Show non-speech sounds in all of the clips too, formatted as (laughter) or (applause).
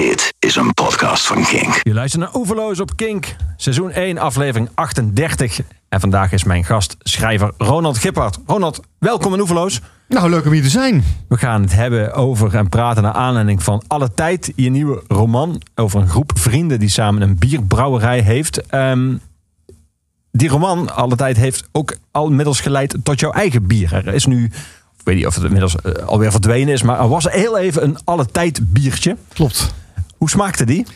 Dit is een podcast van Kink. Je luistert naar Oeverloos op Kink. Seizoen 1, aflevering 38. En vandaag is mijn gast, schrijver Ronald Gippard. Ronald, welkom in Oeverloos. Nou, leuk om hier te zijn. We gaan het hebben over en praten naar aanleiding van Alle Tijd. Je nieuwe roman over een groep vrienden die samen een bierbrouwerij heeft. Ehm, die roman, Alle Tijd, heeft ook al inmiddels geleid tot jouw eigen bier. Er is nu, ik weet niet of het inmiddels eh, alweer verdwenen is, maar er was heel even een Alle Tijd biertje. Klopt. Hoe smaakte die?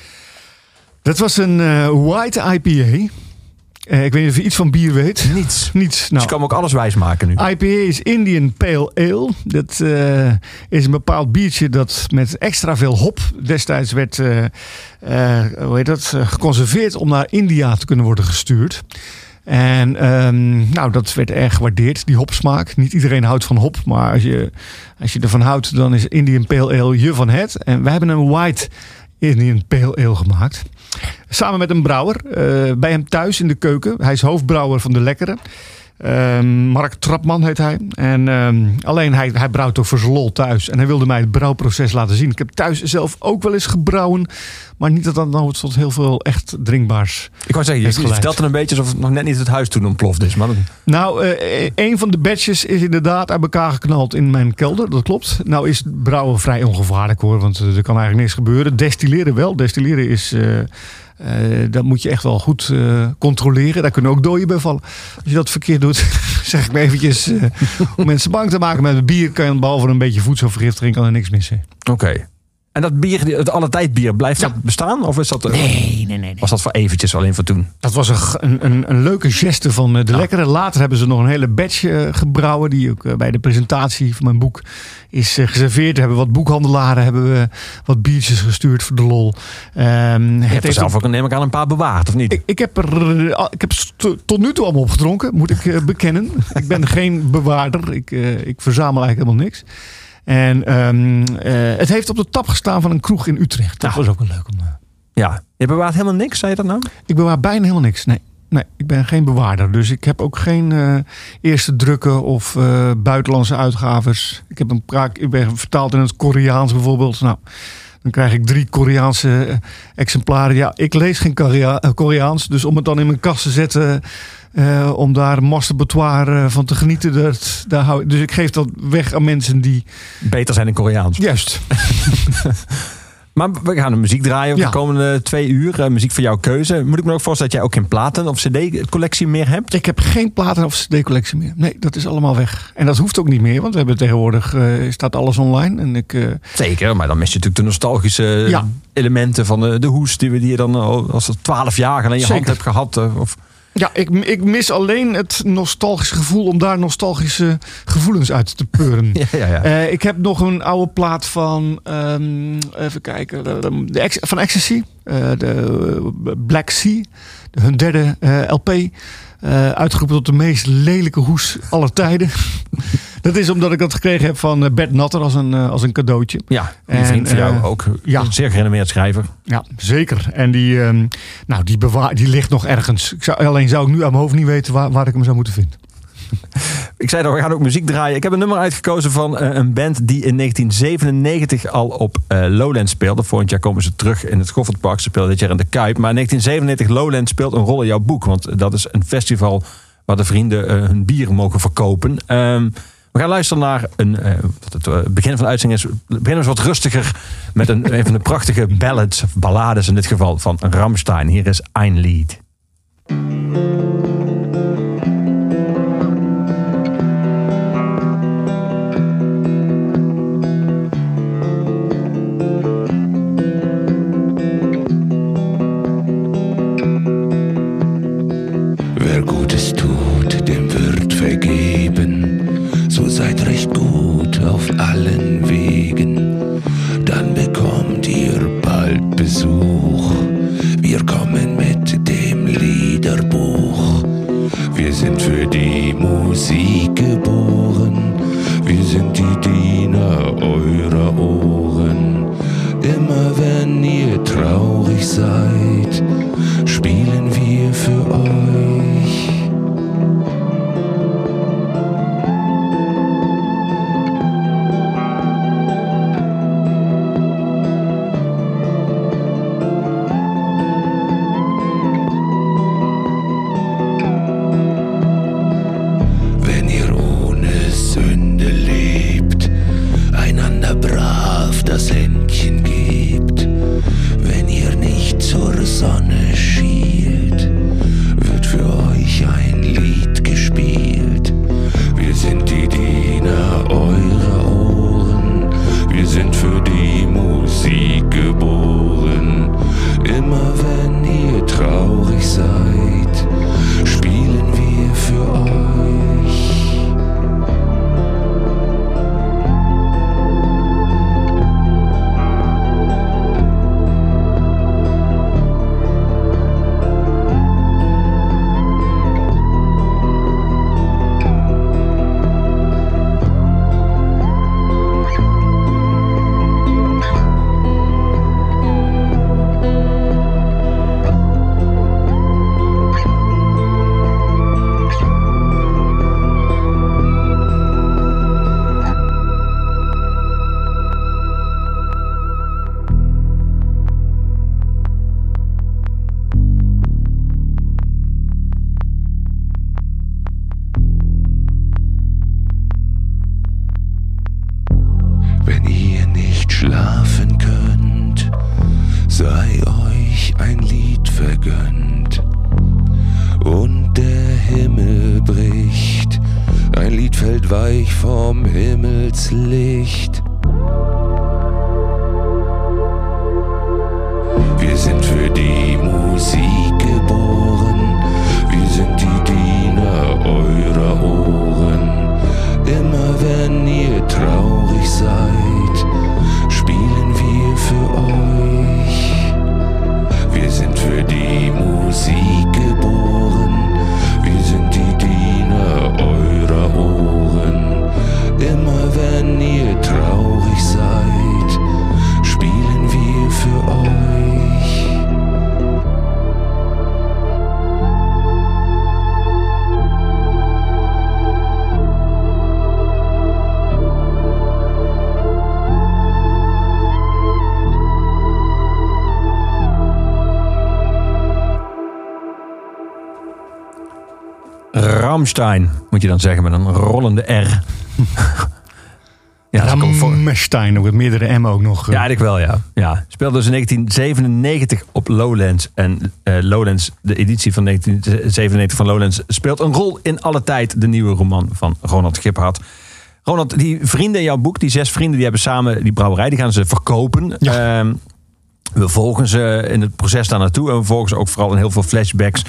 Dat was een eh, white IPA. Eh, ik weet niet of je iets van bier weet. Niets. Niets. Dus Nou, je kan me ook alles wijs maken nu. IPA is Indian Pale Ale. Dat eh, is een bepaald biertje dat met extra veel hop destijds werd hoe heet dat, geconserveerd om naar India te kunnen worden gestuurd. En ehm, nou, dat werd erg gewaardeerd, die hopsmaak. Niet iedereen houdt van hop, maar als je, als je ervan houdt, dan is Indian Pale Ale je van het. En we hebben een white Indian Pale Ale gemaakt. Samen met een brouwer. eh, bij hem thuis in de keuken. Hij is hoofdbrouwer van De Lekkere. Ehm, Mark Trapman heet hij. En ehm, alleen hij, hij brouwt ook voor zijn lol thuis. En hij wilde mij het brouwproces laten zien. Ik heb thuis zelf ook wel eens gebrouwen. Maar niet dat dat nou tot heel veel echt drinkbaars. Ik wou zeggen, je, vertelt het een beetje alsof het nog net niet het huis toen ontploft is. Maar Nou, eh, een van de batches is inderdaad uit elkaar geknald in mijn kelder. Dat klopt. Nou is brouwen vrij ongevaarlijk hoor. Want er kan eigenlijk niks gebeuren. Destilleren wel. Destilleren is... eh, eh, dat moet je echt wel goed eh, controleren. Daar kunnen ook dooien bij vallen. Als je dat verkeerd doet, (laughs) zeg ik maar eventjes... eh, om mensen bang te maken met bier... kan je behalve een beetje voedselvergiftiging... kan er niks missen. Oké. En dat bier, het alle tijd bier, blijft Ja. dat bestaan? Of is dat, Nee, nee, nee. was dat voor eventjes alleen voor toen? Dat was een, een, een, leuke geste van eh, de Lekkere. Later hebben ze nog een hele batch eh, gebrouwen. Die ook eh, bij de presentatie van mijn boek is eh, geserveerd. Hebben wat boekhandelaren hebben we wat biertjes gestuurd voor de lol. Ehm, Je hebt er zelf ook, neem ik aan, een paar bewaard, of niet? ik, ik heb er eh, ik heb tot nu toe allemaal opgedronken, moet ik eh, bekennen. ik ben geen bewaarder. Ik, eh, ik verzamel eigenlijk helemaal niks. En ehm, eh, het heeft op de tap gestaan van een kroeg in Utrecht. Dat Nou. was ook wel leuk om. eh, ja. Je bewaart helemaal niks, zei je dat nou? ik bewaar bijna helemaal niks. Nee. Nee, ik ben geen bewaarder. Dus ik heb ook geen eh, eerste drukken of eh, buitenlandse uitgaves. Ik, heb een praak, ik ben vertaald in het Koreaans bijvoorbeeld. Nou, dan krijg ik drie Koreaanse exemplaren. Ja, ik lees geen Korea- Koreaans. Dus om het dan in mijn kast te zetten... eh, om daar masturbatoire eh, van te genieten. Dat, daar hou, ik- dus ik geef dat weg aan mensen die... Beter zijn in Koreaans. Juist. (laughs) Maar we gaan de muziek draaien Ja. de komende twee uur. Eh, muziek voor jouw keuze. Moet ik me ook voorstellen dat jij ook geen platen of cd-collectie meer hebt? Ik heb geen platen of cd-collectie meer. Nee, dat is allemaal weg. En dat hoeft ook niet meer. Want we hebben tegenwoordig... staat alles online. En ik... Zeker, maar dan mis je natuurlijk de nostalgische Ja. elementen van de, de hoes die, we, die je dan al als twaalf jaar geleden in je hand hebt gehad. eh, Of, Ja, ik, ik mis alleen het nostalgische gevoel om daar nostalgische gevoelens uit te peuren. (laughs) ja, ja, ja. Eh, ik heb nog een oude plaat van, ehm, even kijken, de, van Ecstasy, eh, de Black Sea, hun derde eh, LP. eh, uitgeroepen tot de meest lelijke hoes aller tijden. (laughs) dat is omdat ik dat gekregen heb van eh, Bert Natter als een, eh, als een cadeautje. ja, een en, vriend van jou eh, ook. ja. Een zeer gerenommeerd schrijver. Ja, zeker. En die, ehm, nou, die, bewaar, die ligt nog ergens. Ik zou, alleen zou ik nu aan mijn hoofd niet weten waar, waar ik hem zou moeten vinden. (laughs) Ik zei dat we gaan ook muziek draaien. Ik heb een nummer uitgekozen van een band die in 1997 al op Lowland speelde. Volgend jaar komen ze terug in het Goffertpark. Ze speelden dit jaar in de Kuip. Maar in 1997 Lowland speelt een rol in jouw boek. Want dat is een festival waar de vrienden hun bier mogen verkopen. Ehm, we gaan luisteren naar een, eh, het eh, begin van de uitzending is. Beginnen we wat rustiger met een, een van de prachtige ballads, of ballades in dit geval, van Ramstein. Hier is Ein Lied. Ramstein, moet je dan zeggen met een rollende R. ja, dat komt voor. Rammstein, ook met meerdere M ook nog. Ja, ik wel, ja. ja. Speelde dus in 1997 op Lowlands. En eh, Lowlands, de editie van 1997 van Lowlands, speelt een rol in alle tijd. De nieuwe roman van Ronald Giphart. Ronald, die vrienden in jouw boek, die zes vrienden, die hebben samen die brouwerij, die gaan ze verkopen. Ja. Ehm, we volgen ze in het proces daar naartoe. En we volgen ze ook vooral in heel veel flashbacks.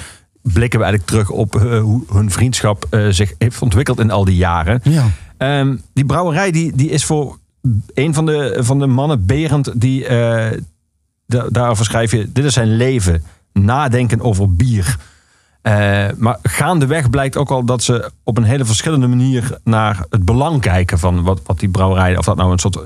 Blikken we eigenlijk terug op eh, hoe hun vriendschap eh, zich heeft ontwikkeld in al die jaren. Ja. Ehm, die brouwerij die, die is voor een van de, van de mannen, Berend, die da- daarover schrijf je: Dit is zijn leven. Nadenken over bier. Eh, maar gaandeweg blijkt ook al dat ze op een hele verschillende manier naar het belang kijken van wat, wat die brouwerij, of dat nou een soort.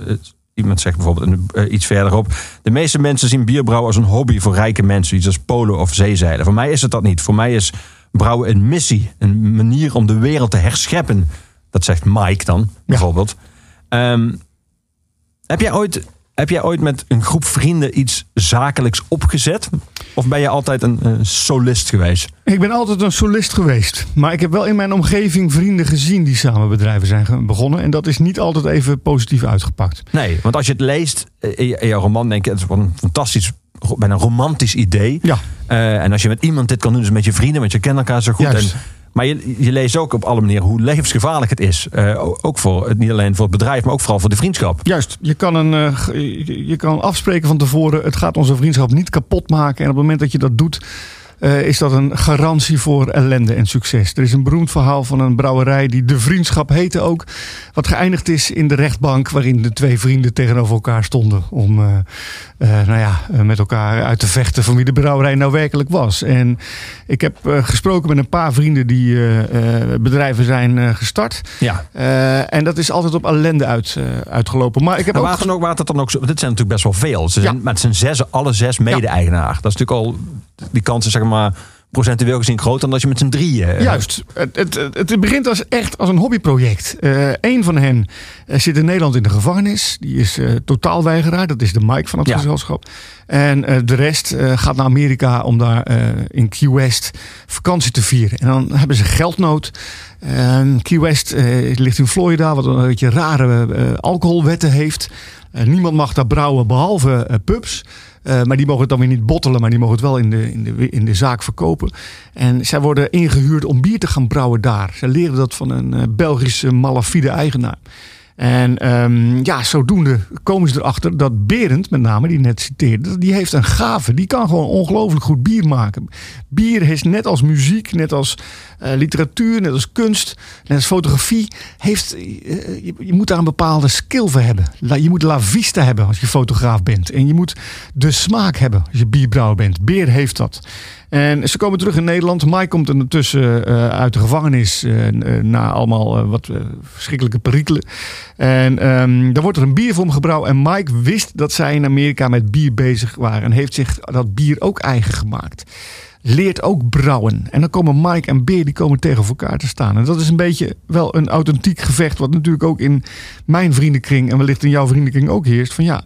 Iemand zegt bijvoorbeeld een, eh, iets verderop. De meeste mensen zien bierbrouwen als een hobby voor rijke mensen. Iets als polo of zeezeilen. Voor mij is het dat niet. Voor mij is brouwen een missie. Een manier om de wereld te herscheppen. Dat zegt Mike dan, bijvoorbeeld. Ehm, heb, jij ooit, heb jij ooit met een groep vrienden iets zakelijks opgezet? Of ben je altijd een, solist geweest? Ik ben altijd een solist geweest. Maar ik heb wel in mijn omgeving vrienden gezien die samen bedrijven zijn begonnen. En dat is niet altijd even positief uitgepakt. Nee, want als je het leest eh, in jouw roman, denk je, het is wel een fantastisch, bijna romantisch idee. Ja. Eh, en als je met iemand dit kan doen, dus met je vrienden, want je kent elkaar zo goed. Juist. En, maar je, leest ook op alle manieren hoe levensgevaarlijk het is. Eh, ook voor, niet alleen voor het bedrijf, maar ook vooral voor de vriendschap. Juist, je kan, een, eh, je- kan afspreken van tevoren. Het gaat onze vriendschap niet kapot maken. En op het moment dat je dat doet, eh, is dat een garantie voor ellende en succes. Er is een beroemd verhaal van een brouwerij die De Vriendschap heette ook. Wat geëindigd is in de rechtbank waarin de twee vrienden tegenover elkaar stonden. Om nou ja, eh, met elkaar uit te vechten van wie de brouwerij nou werkelijk was. En ik heb eh, gesproken met een paar vrienden die eh, eh, bedrijven zijn eh, gestart. Ja. Eh, en dat is altijd op ellende uit, eh, uitgelopen. Maar ik heb Maar ook waar dan ook, dan zo, dit zijn natuurlijk best wel veel. Ze zijn Ja. met z'n zes, alle zes mede-eigenaar. Dat is natuurlijk al, die kans is zeg maar procentueel gezien groter dan als je met z'n drieën. eh, Juist. Het, het, het, begint als echt als een hobbyproject. Eh een van hen eh, zit in Nederland in de gevangenis. Die is eh totaalweigeraar. Dat is de Mike van het Ja. gezelschap. En eh, de rest eh, gaat naar Amerika om daar eh, in Key West vakantie te vieren. En dan hebben ze geldnood. Ehm, Key West eh, ligt in Florida, wat een beetje rare eh, alcoholwetten heeft. Eh, niemand mag daar brouwen behalve eh, pubs. Eh, maar die mogen het dan weer niet bottelen, maar die mogen het wel in de, in, de, in de zaak verkopen. En zij worden ingehuurd om bier te gaan brouwen daar. Ze leren dat van een Belgische malafide eigenaar. En ehm, ja, zodoende komen ze erachter dat Berend, met name, die net citeerde, die heeft een gave. Die kan gewoon ongelooflijk goed bier maken. Bier is net als muziek, net als literatuur, net als kunst, net als fotografie. Heeft, eh, je, je moet daar een bepaalde skill voor hebben. Je moet la vista hebben als je fotograaf bent. En je moet de smaak hebben als je bierbrouwer bent. Beer heeft dat. En ze komen terug in Nederland. Mike komt ondertussen eh, uit de gevangenis eh, eh, na allemaal eh, wat eh, verschrikkelijke perikelen. En ehm dan wordt er een bier voor hem gebrouwen. En Mike wist dat zij in Amerika met bier bezig waren. En heeft zich dat bier ook eigen gemaakt. Leert ook brouwen. En dan komen Mike en Beer die komen tegen elkaar te staan. En dat is een beetje wel een authentiek gevecht. Wat natuurlijk ook in mijn vriendenkring en wellicht in jouw vriendenkring ook heerst. Van ja,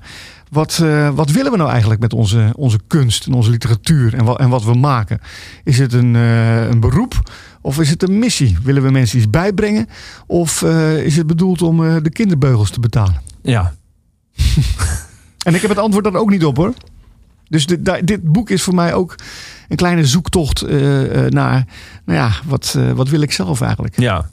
wat, eh, wat willen we nou eigenlijk met onze, onze kunst en onze literatuur en wat, en wat we maken? Is het een, eh, een beroep of is het een missie? Willen we mensen iets bijbrengen? Of eh, is het bedoeld om de kinderbeugels te betalen? Ja. (laughs) En ik heb het antwoord daar ook niet op hoor. Dus dit, dit boek is voor mij ook een kleine zoektocht eh, eh, naar, nou ja, wat, eh, wat wil ik zelf eigenlijk? Ja.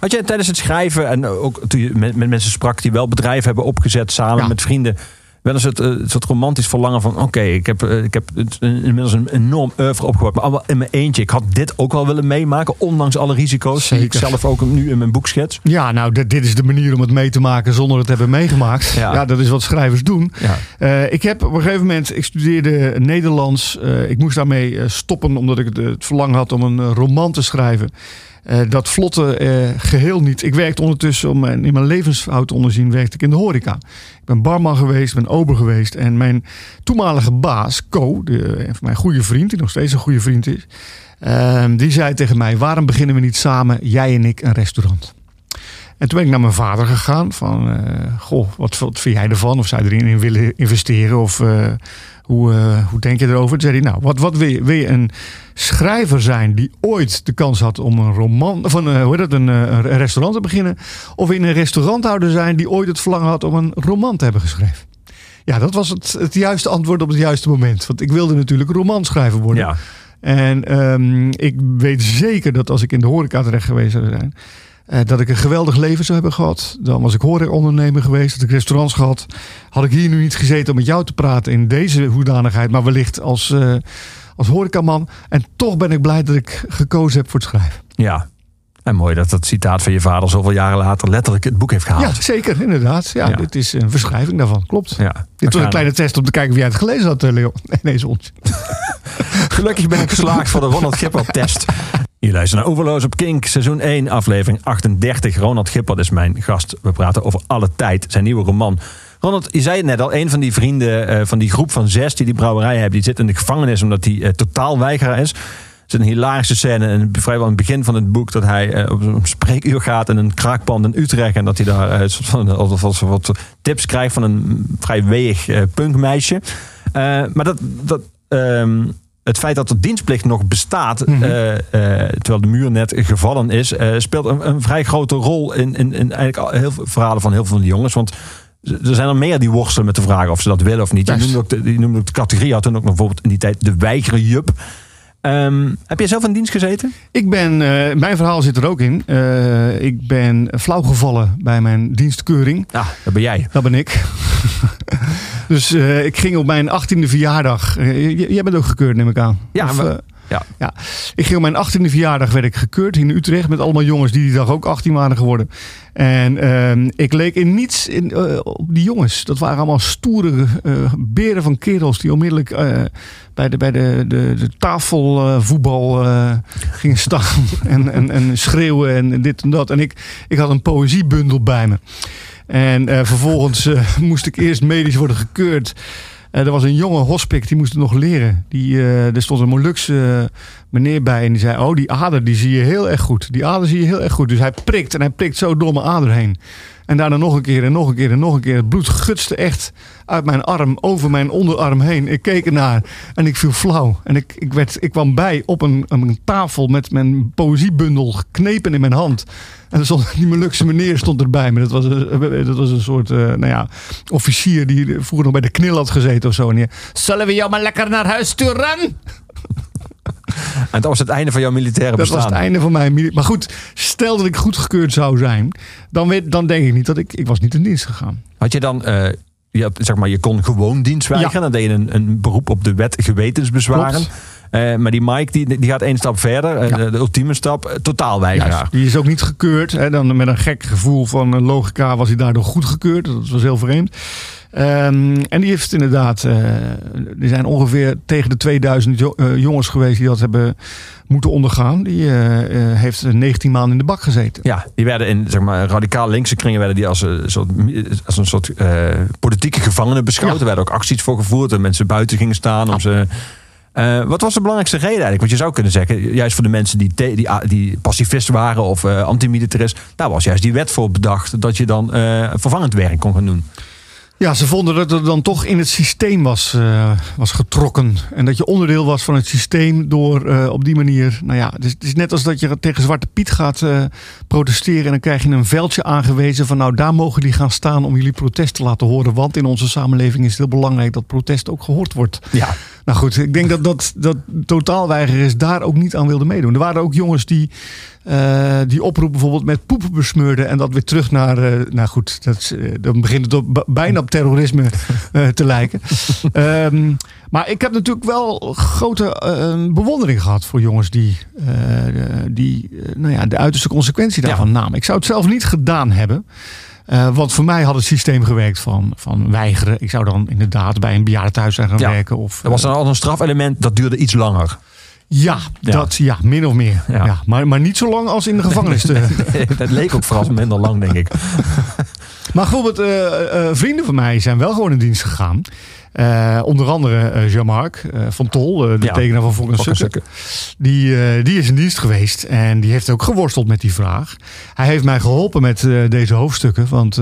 Had jij tijdens het schrijven en ook toen je met, met mensen sprak die wel bedrijven hebben opgezet samen Ja. met vrienden, wel eens het, eh, het soort romantisch verlangen van: oké, ik heb, eh, ik heb het, eh, inmiddels een enorm oeuvre opgebouwd, maar allemaal in mijn eentje. Ik had dit ook wel willen meemaken, ondanks alle risico's die ik Zeker. zelf ook nu in mijn boek schets. Ja, nou, dit, dit is de manier om het mee te maken zonder het hebben meegemaakt. Ja. Ja, dat is wat schrijvers doen. Ja. Ik heb op een gegeven moment, ik studeerde Nederlands. Ik moest daarmee stoppen omdat ik het, het verlangen had om een roman te schrijven. Eh, dat vlotte eh, geheel niet. Ik werkte ondertussen, om in mijn levensfout te onderzien, werkte ik in de horeca. Ik ben barman geweest, ben ober geweest. En mijn toenmalige baas, Co, de, mijn goede vriend, die nog steeds een goede vriend is. ehm, die zei tegen mij, waarom beginnen we niet samen, jij en ik, een restaurant? En toen ben ik naar mijn vader gegaan. Van, eh, goh, wat, wat vind jij ervan? Of zou je erin in willen investeren? Of hoe, eh, hoe denk je erover? Toen zei hij, nou, wat, wat wil, je, wil je een schrijver zijn die ooit de kans had om een roman, of een, eh, hoe heet dat, een, eh, een restaurant te beginnen? Of je een restauranthouder zijn die ooit het verlangen had om een roman te hebben geschreven? Ja, dat was het, het juiste antwoord op het juiste moment. Want ik wilde natuurlijk een romanschrijver worden. Ja. En ehm, ik weet zeker dat als ik in de horeca terecht geweest zou zijn, eh, dat ik een geweldig leven zou hebben gehad. Dan was ik horecaondernemer geweest, had ik restaurants gehad. Had ik hier nu niet gezeten om met jou te praten in deze hoedanigheid, maar wellicht als, eh als horecaman. En toch ben ik blij dat ik gekozen heb voor het schrijven. ja. En mooi dat dat citaat van je vader zoveel jaren later letterlijk het boek heeft gehaald. Ja, zeker, inderdaad. Ja, Ja. Dit is een verschrijving daarvan, klopt. Ja. Dit was een kleine test om te kijken of jij het gelezen had, eh, Leo. (laughs) Nee, nee, ons. Gelukkig ben ik geslaagd voor de Ronald Gippert-test. (laughs) Je luistert naar Overloos op Kink, seizoen 1, aflevering 38. Ronald Gippert is mijn gast. We praten over alle tijd, zijn nieuwe roman. Ronald, je zei het net al, een van die vrienden eh, van die groep van zes die die brouwerij hebben, die zit in de gevangenis omdat hij eh, totaal weigeraar is. Er is een hilarische scène in, vrijwel in het begin van het boek dat hij eh, op een spreekuur gaat in een kraakpand in Utrecht en dat hij daar een soort van, alsof alsof wat tips krijgt van een vrij weeg punkmeisje. Maar dat, dat, ehm, het feit dat de dienstplicht nog bestaat, Mhm. eh, eh, terwijl de muur net gevallen is, eh, speelt een, een vrij grote rol in, in, in eigenlijk heel veel verhalen van heel veel van die jongens. Want er zijn er meer die worstelen met de vraag of ze dat willen of niet. Je noemde ook de, je noemde ook de categorie, had toen ook nog bijvoorbeeld in die tijd de weigerjup. Ehm heb jij zelf in dienst gezeten? Ik ben, eh, mijn verhaal zit er ook in. Eh, ik ben flauwgevallen bij mijn dienstkeuring. Ja, dat ben jij. Dat ben ik. (laughs) dus eh, ik ging op mijn 18e verjaardag. jij bent ook gekeurd, neem ik aan. Ja, Of, ja. Ik ging mijn 18e verjaardag werd ik gekeurd in Utrecht met allemaal jongens die die dag ook 18 waren geworden. En ehm, ik leek in niets in, eh, op die jongens. Dat waren allemaal stoere eh, beren van kerels die onmiddellijk eh, bij de, bij de, de, de tafelvoetbal gingen staan (laughs) en, en, en schreeuwen en dit en dat. En ik, ik had een poëziebundel bij me. En vervolgens moest ik eerst medisch worden gekeurd. Eh, er was een jonge hospik, die moest nog leren. Die, eh, er stond een Molukse eh, meneer bij en die zei... oh, die ader die zie je heel erg goed. Die ader zie je heel erg goed. Dus hij prikt en hij prikt zo door mijn ader heen. En daarna nog een keer en nog een keer en nog een keer. Het bloed gutste echt uit mijn arm, over mijn onderarm heen. Ik keek ernaar en ik viel flauw. En ik, ik, werd, ik kwam bij op een, een tafel met mijn poëziebundel geknepen in mijn hand. En er stond, die Molukse meneer stond erbij. Maar dat was, een- dat was een soort eh, nou ja, officier die vroeger nog bij de knil had gezeten of zo. En Zullen we jou maar lekker naar huis sturen? (laughs) En dat was het einde van jouw militaire Dat bestaan. was het einde van mijn... Maar goed, stel dat ik goedgekeurd zou zijn... dan, weet, dan denk ik niet dat ik... Ik was niet in dienst gegaan. Had je dan, eh, je, had, zeg maar, je kon gewoon dienst weigeren. Ja. Dan deed je een, een beroep op de wet gewetensbezwaren. Klopt. Eh, maar die Mike die, die gaat één stap verder. eh, Ja. de, de ultieme stap, eh, totaal weigeraar. Die is ook niet gekeurd. Hè. Dan met een gek gevoel van logica was hij daardoor goedgekeurd. Dat was heel vreemd. Ehm, en die heeft inderdaad... er zijn ongeveer tegen de 2000 jo- eh, jongens geweest... die dat hebben moeten ondergaan. Die heeft 19 maanden in de bak gezeten. Ja, die werden in zeg maar, radicaal linkse kringen werden die als een soort, als een soort politieke gevangenen beschouwd. Ja. Er werden ook acties voor gevoerd en mensen buiten gingen staan om ze. Eh, wat was de belangrijkste reden eigenlijk? Want je zou kunnen zeggen, juist voor de mensen die, te- die, die pacifist waren of eh antimilitarist, daar was juist die wet voor bedacht dat je dan eh, vervangend werk kon gaan doen. Ja, ze vonden dat het dan toch in het systeem was, was getrokken. En dat je onderdeel was van het systeem door op die manier... Nou ja, het is, het is net als dat je tegen Zwarte Piet gaat protesteren... en dan krijg je een veldje aangewezen van... nou, daar mogen die gaan staan om jullie protest te laten horen. Want in onze samenleving is het heel belangrijk dat protest ook gehoord wordt. Ja, Nou goed, ik denk dat, dat, dat totaalweigers daar ook niet aan wilden meedoen. Er waren ook jongens die eh, die oproep bijvoorbeeld met poepen besmeurden en dat weer terug naar, uh, nou goed, dat, uh, dan begint het op, bijna op terrorisme te lijken. um, (laughs) maar ik heb natuurlijk wel grote bewondering gehad voor jongens die, die nou ja, de uiterste consequentie daarvan ja. namen. Ik zou het zelf niet gedaan hebben. Uh, want voor mij had het systeem gewerkt van, van weigeren. Ik zou dan inderdaad bij een bejaardentehuis zijn gaan ja. werken. Of, er was dan al een strafelement, dat duurde iets langer. Ja, dat, ja. min of meer. Ja. maar, maar niet zo lang als in de gevangenis. (laughs) dat leek ook vooral minder lang, denk ik. (laughs) maar bijvoorbeeld, uh, uh, vrienden van mij zijn wel gewoon in dienst gegaan. Uh, onder andere Jean-Marc van Tol, de ja. tekenaar van Fokken Sukken. Die, die is in dienst geweest en die heeft ook geworsteld met die vraag. Hij heeft mij geholpen met deze hoofdstukken, want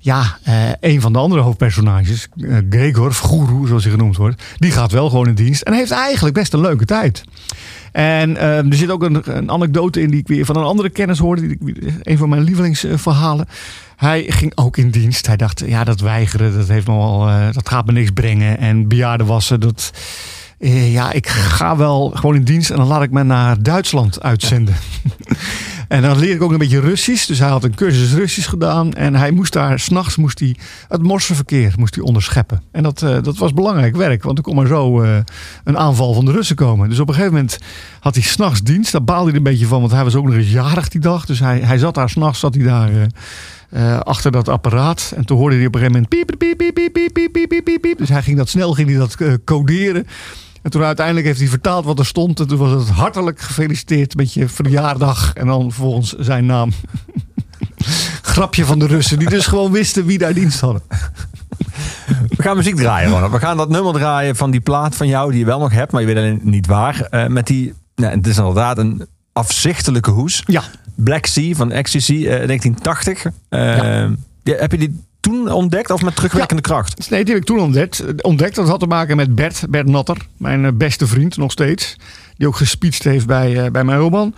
ja, een van de andere hoofdpersonages, Gregor, of Guru zoals hij genoemd wordt, die gaat wel gewoon in dienst en heeft eigenlijk best een leuke tijd. En uh, er zit ook een, een, anekdote in die ik weer van een andere kennis hoorde, die, een van mijn lievelingsverhalen. Hij ging ook in dienst. Hij dacht, ja, dat weigeren, dat, heeft me wel, dat gaat me niks brengen. En bejaarden wassen, dat, ja, ik ga wel gewoon in dienst en dan laat ik me naar Duitsland uitzenden. (laughs) en dan leer ik ook een beetje Russisch. Dus hij had een cursus Russisch gedaan. En hij moest daar, s'nachts moest hij het morsenverkeer moest hij onderscheppen. En dat, uh, dat was belangrijk werk, want er kon maar zo een aanval van de Russen komen. Dus op een gegeven moment had hij s'nachts dienst. Daar baalde hij een beetje van, want hij was ook nog eens jarig die dag. Dus hij, hij zat daar s'nachts, zat hij daar... Uh, achter dat apparaat. En toen hoorde hij op een gegeven moment piep, piep, piep, piep, piep. Dus hij ging dat snel ging hij dat uh, coderen. En toen uiteindelijk heeft hij vertaald wat er stond. En toen was het hartelijk gefeliciteerd met je verjaardag. En dan volgens zijn naam. (laughs) Grapje van de Russen, die dus gewoon wisten wie daar dienst hadden. We gaan muziek draaien, Ronald. We gaan dat nummer draaien van die plaat van jou die je wel nog hebt, maar je weet alleen niet waar. Uh, met die, nou, het is inderdaad een afzichtelijke hoes. Ja. Black Sea van Ecstasy, uh, 1980. Uh, ja. Heb je die toen ontdekt of met terugwerkende ja. kracht? Nee, die heb ik toen ontdekt. ontdekt. Dat had te maken met Bert, Bert Natter, mijn beste vriend nog steeds. Die ook gespeecht heeft bij, uh, bij mijn roman.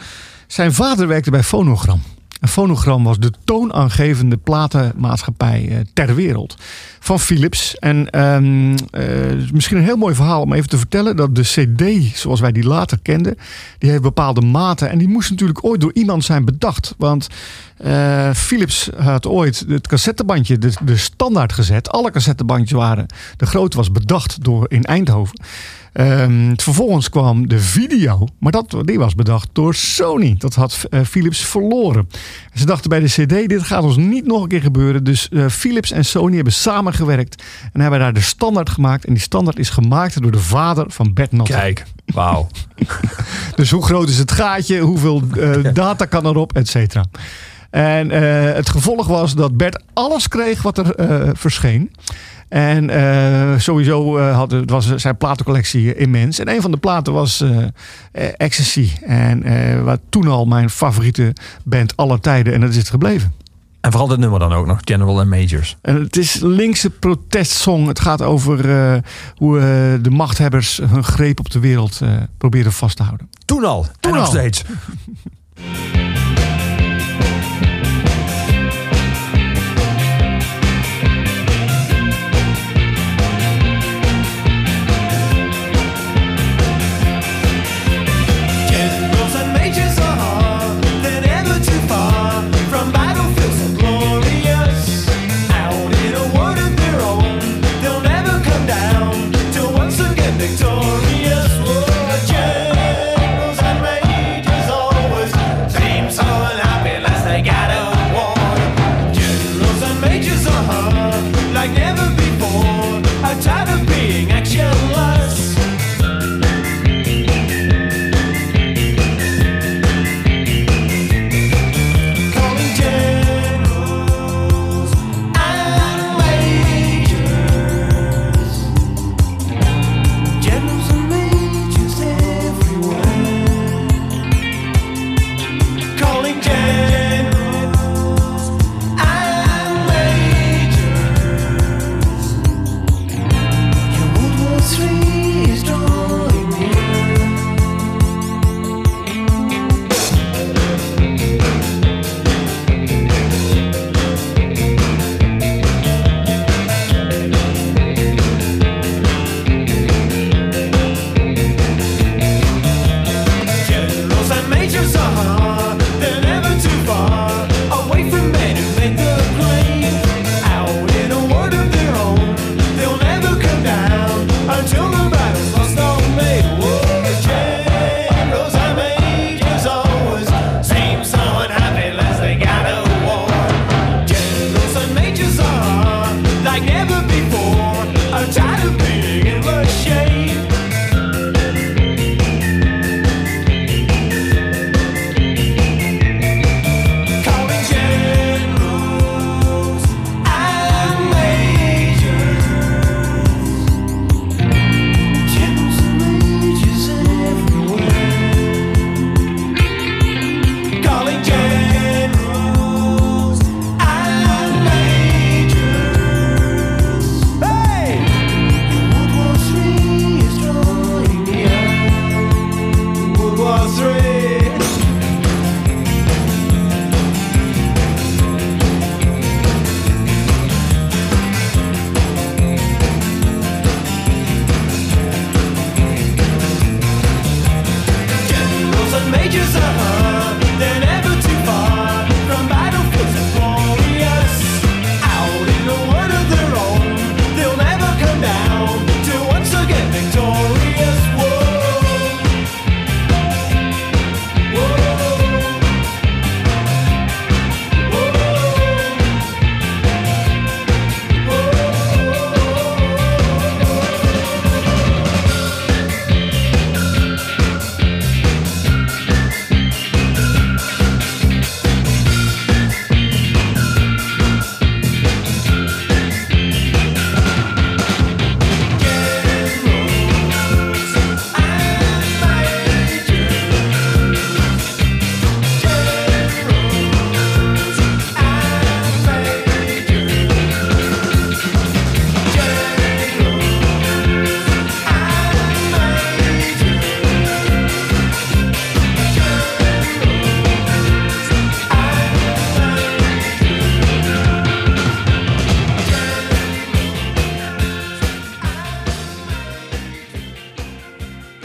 Zijn vader werkte bij Phonogram. Een fonogram was de toonaangevende platenmaatschappij uh, ter wereld van Philips. En um, uh, misschien een heel mooi verhaal om even te vertellen dat de CD, zoals wij die later kenden, die heeft bepaalde maten en die moest natuurlijk ooit door iemand zijn bedacht. Want uh, Philips had ooit het cassettebandje, de, standaard gezet. Alle cassettebandjes waren, de grootte was bedacht door in Eindhoven. Um, vervolgens kwam de video, maar dat, die was bedacht door Sony. Dat had uh, Philips verloren. Ze dachten bij de CD: dit gaat ons niet nog een keer gebeuren. Dus uh, Philips en Sony hebben samengewerkt en hebben daar de standaard gemaakt. En die standaard is gemaakt door de vader van Bert. Kijk, wauw. (laughs) dus hoe groot is het gaatje? Hoeveel uh, data kan erop, et cetera? En het gevolg was dat Bert alles kreeg wat er verscheen. En uh, sowieso uh, had, het was zijn platencollectie immens. En een van de platen was uh, Ecstasy. En wat toen al mijn favoriete band aller tijden. En dat is het gebleven. En vooral dit nummer dan ook nog, General and Majors. En het is linkse protestsong. Het gaat over hoe de machthebbers hun greep op de wereld proberen vast te houden. Toen al, toen en nog al. steeds. (laughs)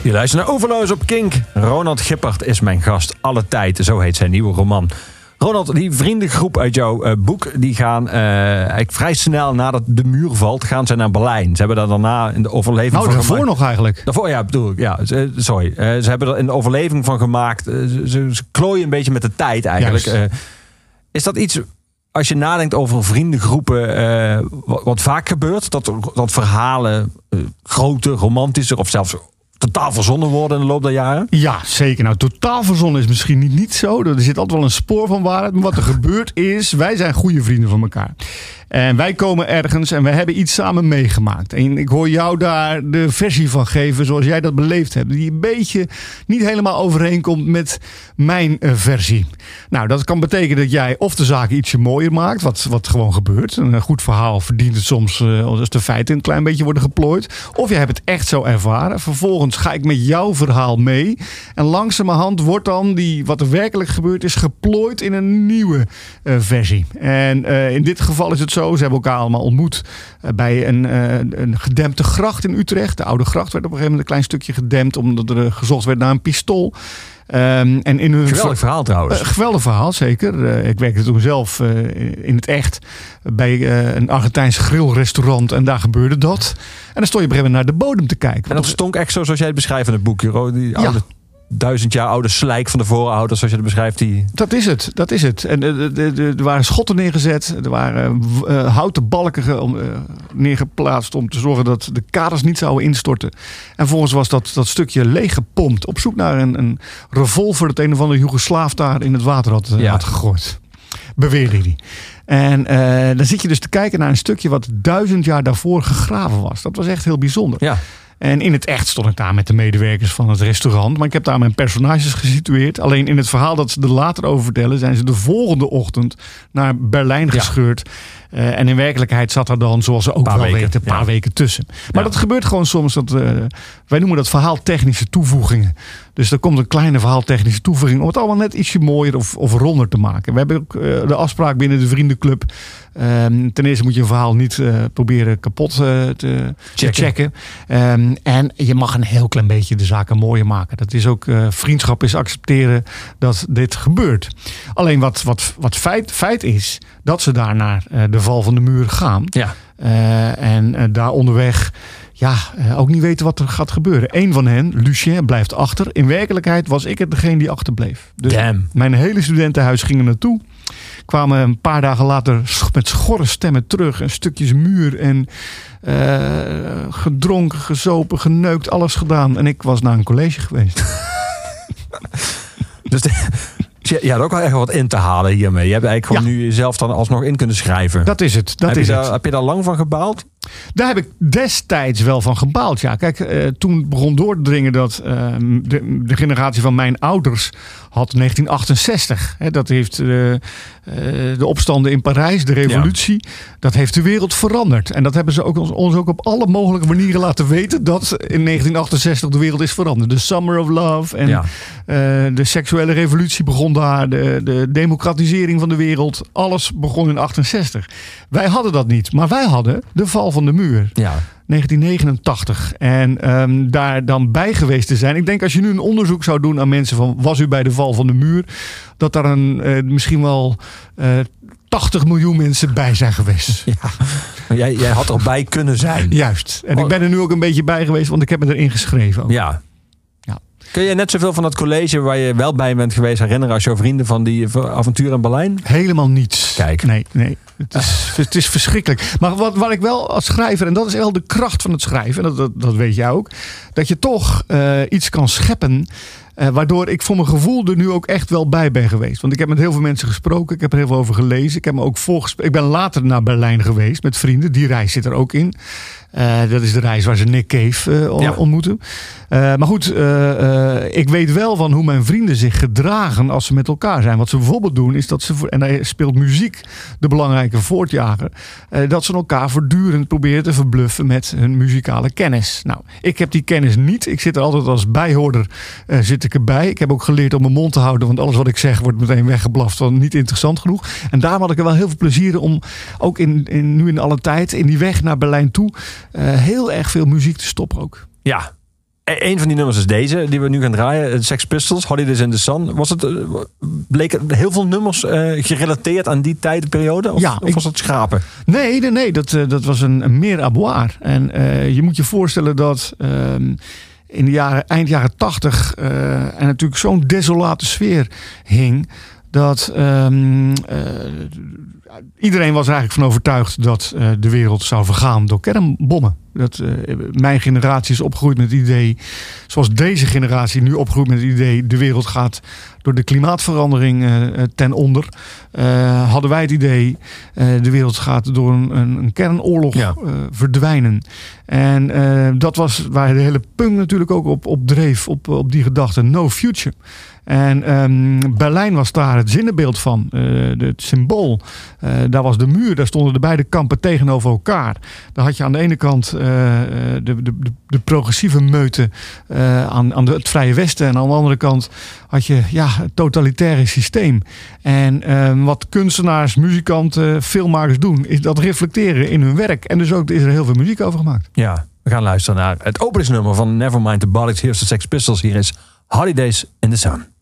Je luistert naar Overloos op Kink. Ronald Gippert is mijn gast alle tijd. Zo heet zijn nieuwe roman. Ronald, die vriendengroep uit jouw eh, boek, die gaan eh, eigenlijk vrij snel nadat de muur valt, gaan ze naar Berlijn. Ze hebben daar daarna in de overleving Nou, van daarvoor gemaakt- nog eigenlijk. Daarvoor, ja, bedoel ik. Ja, sorry. Eh, ze hebben er een overleving van gemaakt. Ze, klooien een beetje met de tijd eigenlijk. Is dat iets, als je nadenkt over vriendengroepen, wat, wat vaak gebeurt? Dat, dat verhalen groter, romantischer of zelfs totaal verzonnen worden in de loop der jaren? Ja, zeker. Nou, totaal verzonnen is misschien niet, niet zo. Er zit altijd wel een spoor van waarheid. Maar wat er gebeurt is, wij zijn goede vrienden van elkaar. En wij komen ergens en we hebben iets samen meegemaakt. En ik hoor jou daar de versie van geven zoals jij dat beleefd hebt. Die een beetje niet helemaal overeenkomt met mijn eh, versie. Nou, dat kan betekenen dat jij of de zaken ietsje mooier maakt. Wat, wat gewoon gebeurt. Een eh, goed verhaal verdient het soms eh, als de feiten een klein beetje worden geplooid. Of je hebt het echt zo ervaren. Vervolgens ga ik met jouw verhaal mee. En langzamerhand wordt dan die, wat er werkelijk gebeurd is, geplooid in een nieuwe versie. En in dit geval is het zo, ze hebben elkaar allemaal ontmoet eh, bij een, eh, een gedempte gracht in Utrecht. De oude gracht werd op een gegeven moment een klein stukje gedempt, omdat er eh, gezocht werd naar een pistool. Ehm, en in hun Geweldig verhaal trouwens. geweldig verhaal, zeker. Eh, ik werkte toen zelf in het echt bij een Argentijns grillrestaurant en daar gebeurde dat. En dan stond je op een gegeven moment naar de bodem te kijken. en dat stonk echt zo zoals jij het beschrijft in het boek. Die Ja. oude, duizend jaar oude slijk van de voorouders, zoals je het beschrijft. Die... Dat is het, dat is het. En eh, er waren schotten neergezet, er waren w- eh, houten balken om, eh, neergeplaatst om te zorgen dat de kaders niet zouden instorten. En vervolgens was dat, dat stukje leeggepompt op zoek naar een, een revolver dat een of andere Joegoslaaf daar in het water had, eh, Ja. had gegooid. Beweerde hij. En eh, dan zit je dus te kijken naar een stukje wat duizend jaar daarvoor gegraven was. Dat was echt heel bijzonder. Ja. En in het echt stond ik daar met de medewerkers van het restaurant. Maar ik heb daar mijn personages gesitueerd. Alleen in het verhaal dat ze er later over vertellen, zijn ze de volgende ochtend naar Berlijn Ja. gescheurd. Eh, en in werkelijkheid zat er dan, zoals ze ook Paar wel weken, weten, een paar ja. weken tussen. Maar Ja. dat gebeurt gewoon soms. Dat, eh, wij noemen dat verhaaltechnische toevoegingen. Dus er komt een kleine verhaaltechnische toevoeging om het allemaal net ietsje mooier of, of ronder te maken. We hebben ook eh, de afspraak binnen de vriendenclub. Ehm, ten eerste moet je een verhaal niet proberen kapot te, Checken. checken. Ehm, en je mag een heel klein beetje de zaken mooier maken. Dat is ook vriendschap is accepteren dat dit gebeurt. Alleen wat, wat, wat feit, feit is, dat ze daar naar eh, de val van de muur gaan. Ja. Eh, en eh, daar onderweg ja, eh, ook niet weten wat er gaat gebeuren. Eén van hen, Lucien, blijft achter. In werkelijkheid was ik het degene die achterbleef. Dus Damn. mijn hele studentenhuis ging er naartoe. Kwamen een paar dagen later met schorre stemmen terug. En stukjes muur en gedronken, gezopen, geneukt, alles gedaan. En ik was naar een college geweest. (laughs) Dus de- je, je had ook wel echt wat in te halen hiermee. Je hebt eigenlijk gewoon nu jezelf dan alsnog in kunnen schrijven. Dat is het. Dat heb, is je het. daar, heb je daar lang van gebaald? Daar heb ik destijds wel van gebaald. Ja, kijk, eh, toen begon door te dringen dat eh, de, de generatie van mijn ouders had 1968. Hè, dat heeft eh, de opstanden in Parijs, de revolutie, dat heeft de wereld veranderd. En dat hebben ze ook ons, ons ook op alle mogelijke manieren laten weten dat in 1968 de wereld is veranderd. De Summer of Love en Ja. eh, de seksuele revolutie begon daar, de, de democratisering van de wereld, alles begon in 68. Wij hadden dat niet, maar wij hadden de val van de muur. Ja. 1989. En ehm, daar dan bij geweest te zijn. Ik denk als je nu een onderzoek zou doen aan mensen van was u bij de val van de muur, dat daar een, eh, misschien wel eh 80 miljoen mensen bij zijn geweest. (laughs) Jij, jij had erbij kunnen zijn. Juist. En ik ben er nu ook een beetje bij geweest, want ik heb me erin geschreven. ook. Ja. Ja. Kun je net zoveel van dat college waar je wel bij bent geweest herinneren als jouw vrienden van die avontuur in Berlijn? Helemaal niets. Nee, nee. Het is, het is verschrikkelijk. Maar wat, wat ik wel als schrijver, en dat is wel de kracht van het schrijven, en dat, dat, weet jij ook, dat je toch eh, iets kan scheppen. eh, waardoor ik voor mijn gevoel er nu ook echt wel bij ben geweest. Want ik heb met heel veel mensen gesproken. Ik heb er heel veel over gelezen. Ik heb me ook. Ik ben later naar Berlijn geweest met vrienden. Die reis zit er ook in. Eh, dat is de reis waar ze Nick Cave eh, Ja. ontmoeten. Eh, maar goed, ik weet wel van hoe mijn vrienden zich gedragen als ze met elkaar zijn. Wat ze bijvoorbeeld doen is dat ze, en daar speelt muziek de belangrijke voortjager, dat ze elkaar voortdurend proberen te verbluffen met hun muzikale kennis. Nou, ik heb die kennis niet. Ik zit er altijd als bijhoorder zit ik erbij. Ik heb ook geleerd om mijn mond te houden, want alles wat ik zeg wordt meteen weggeblaft van niet interessant genoeg. En daarom had ik er wel heel veel plezier in om ook in, in, nu in alle tijd in die weg naar Berlijn toe heel erg veel muziek te stoppen ook. Ja. een van die nummers is deze, die we nu gaan draaien. eh, Sex Pistols, Holidays in the Sun. Was het, eh, bleken heel veel nummers eh, gerelateerd aan die tijdperiode? Of, Ja, of was het schrapen? Nee, nee, nee dat, eh, dat was een, een meer à boire. En eh, je moet je voorstellen dat ehm, in de jaren, eind jaren tachtig en natuurlijk zo'n desolate sfeer hing. Dat ehm, eh, iedereen was er eigenlijk van overtuigd dat eh, de wereld zou vergaan door kernbommen. Dat, eh, mijn generatie is opgegroeid met het idee, zoals deze generatie nu opgroeit met het idee, de wereld gaat door de klimaatverandering ten onder. Hadden wij het idee, de wereld gaat door een, een, kernoorlog Ja. verdwijnen. En dat was waar de hele punk natuurlijk ook op, op dreef, op, op die gedachte, no future. En ehm, Berlijn was daar het zinnenbeeld van, eh, het symbool. Eh, daar was de muur, daar stonden de beide kampen tegenover elkaar. Daar had je aan de ene kant eh, de, de, de, progressieve meute aan, aan het Vrije Westen. En aan de andere kant had je ja, het totalitaire systeem. En ehm, wat kunstenaars, muzikanten, filmmakers doen, is dat reflecteren in hun werk. En dus ook is er heel veel muziek over gemaakt. Ja, we gaan luisteren naar het openingsnummer van Nevermind the Bollocks. De Sex Pistols. Hier is Holidays in the Sun.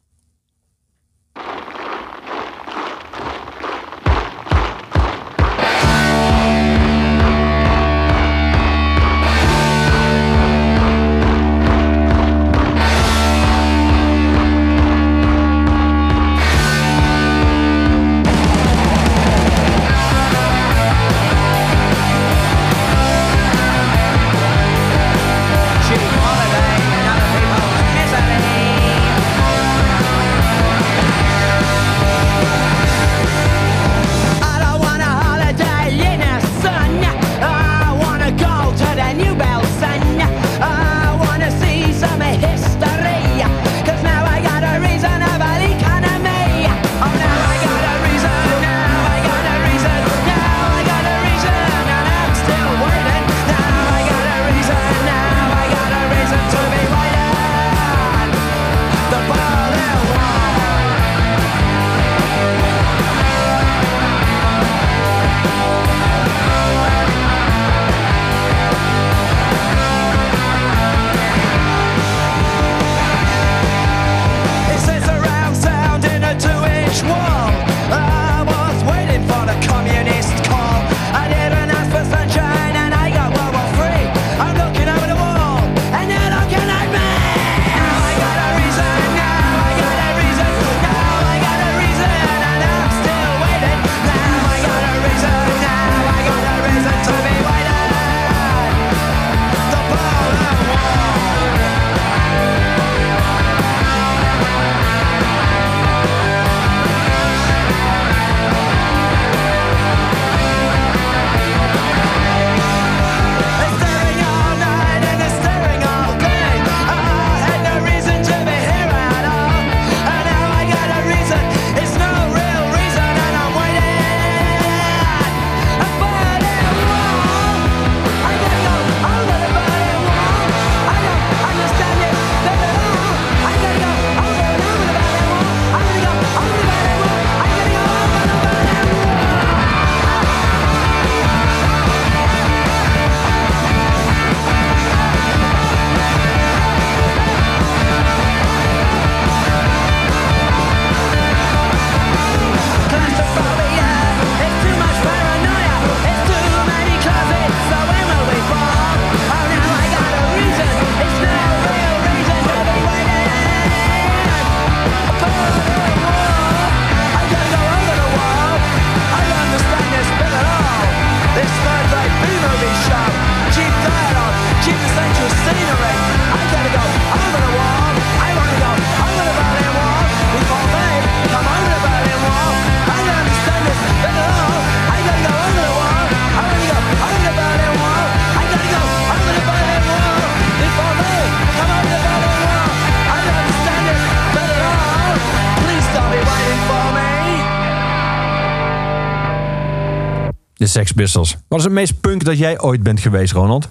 De Sex Pistols. Wat is het meest punk dat jij ooit bent geweest, Ronald?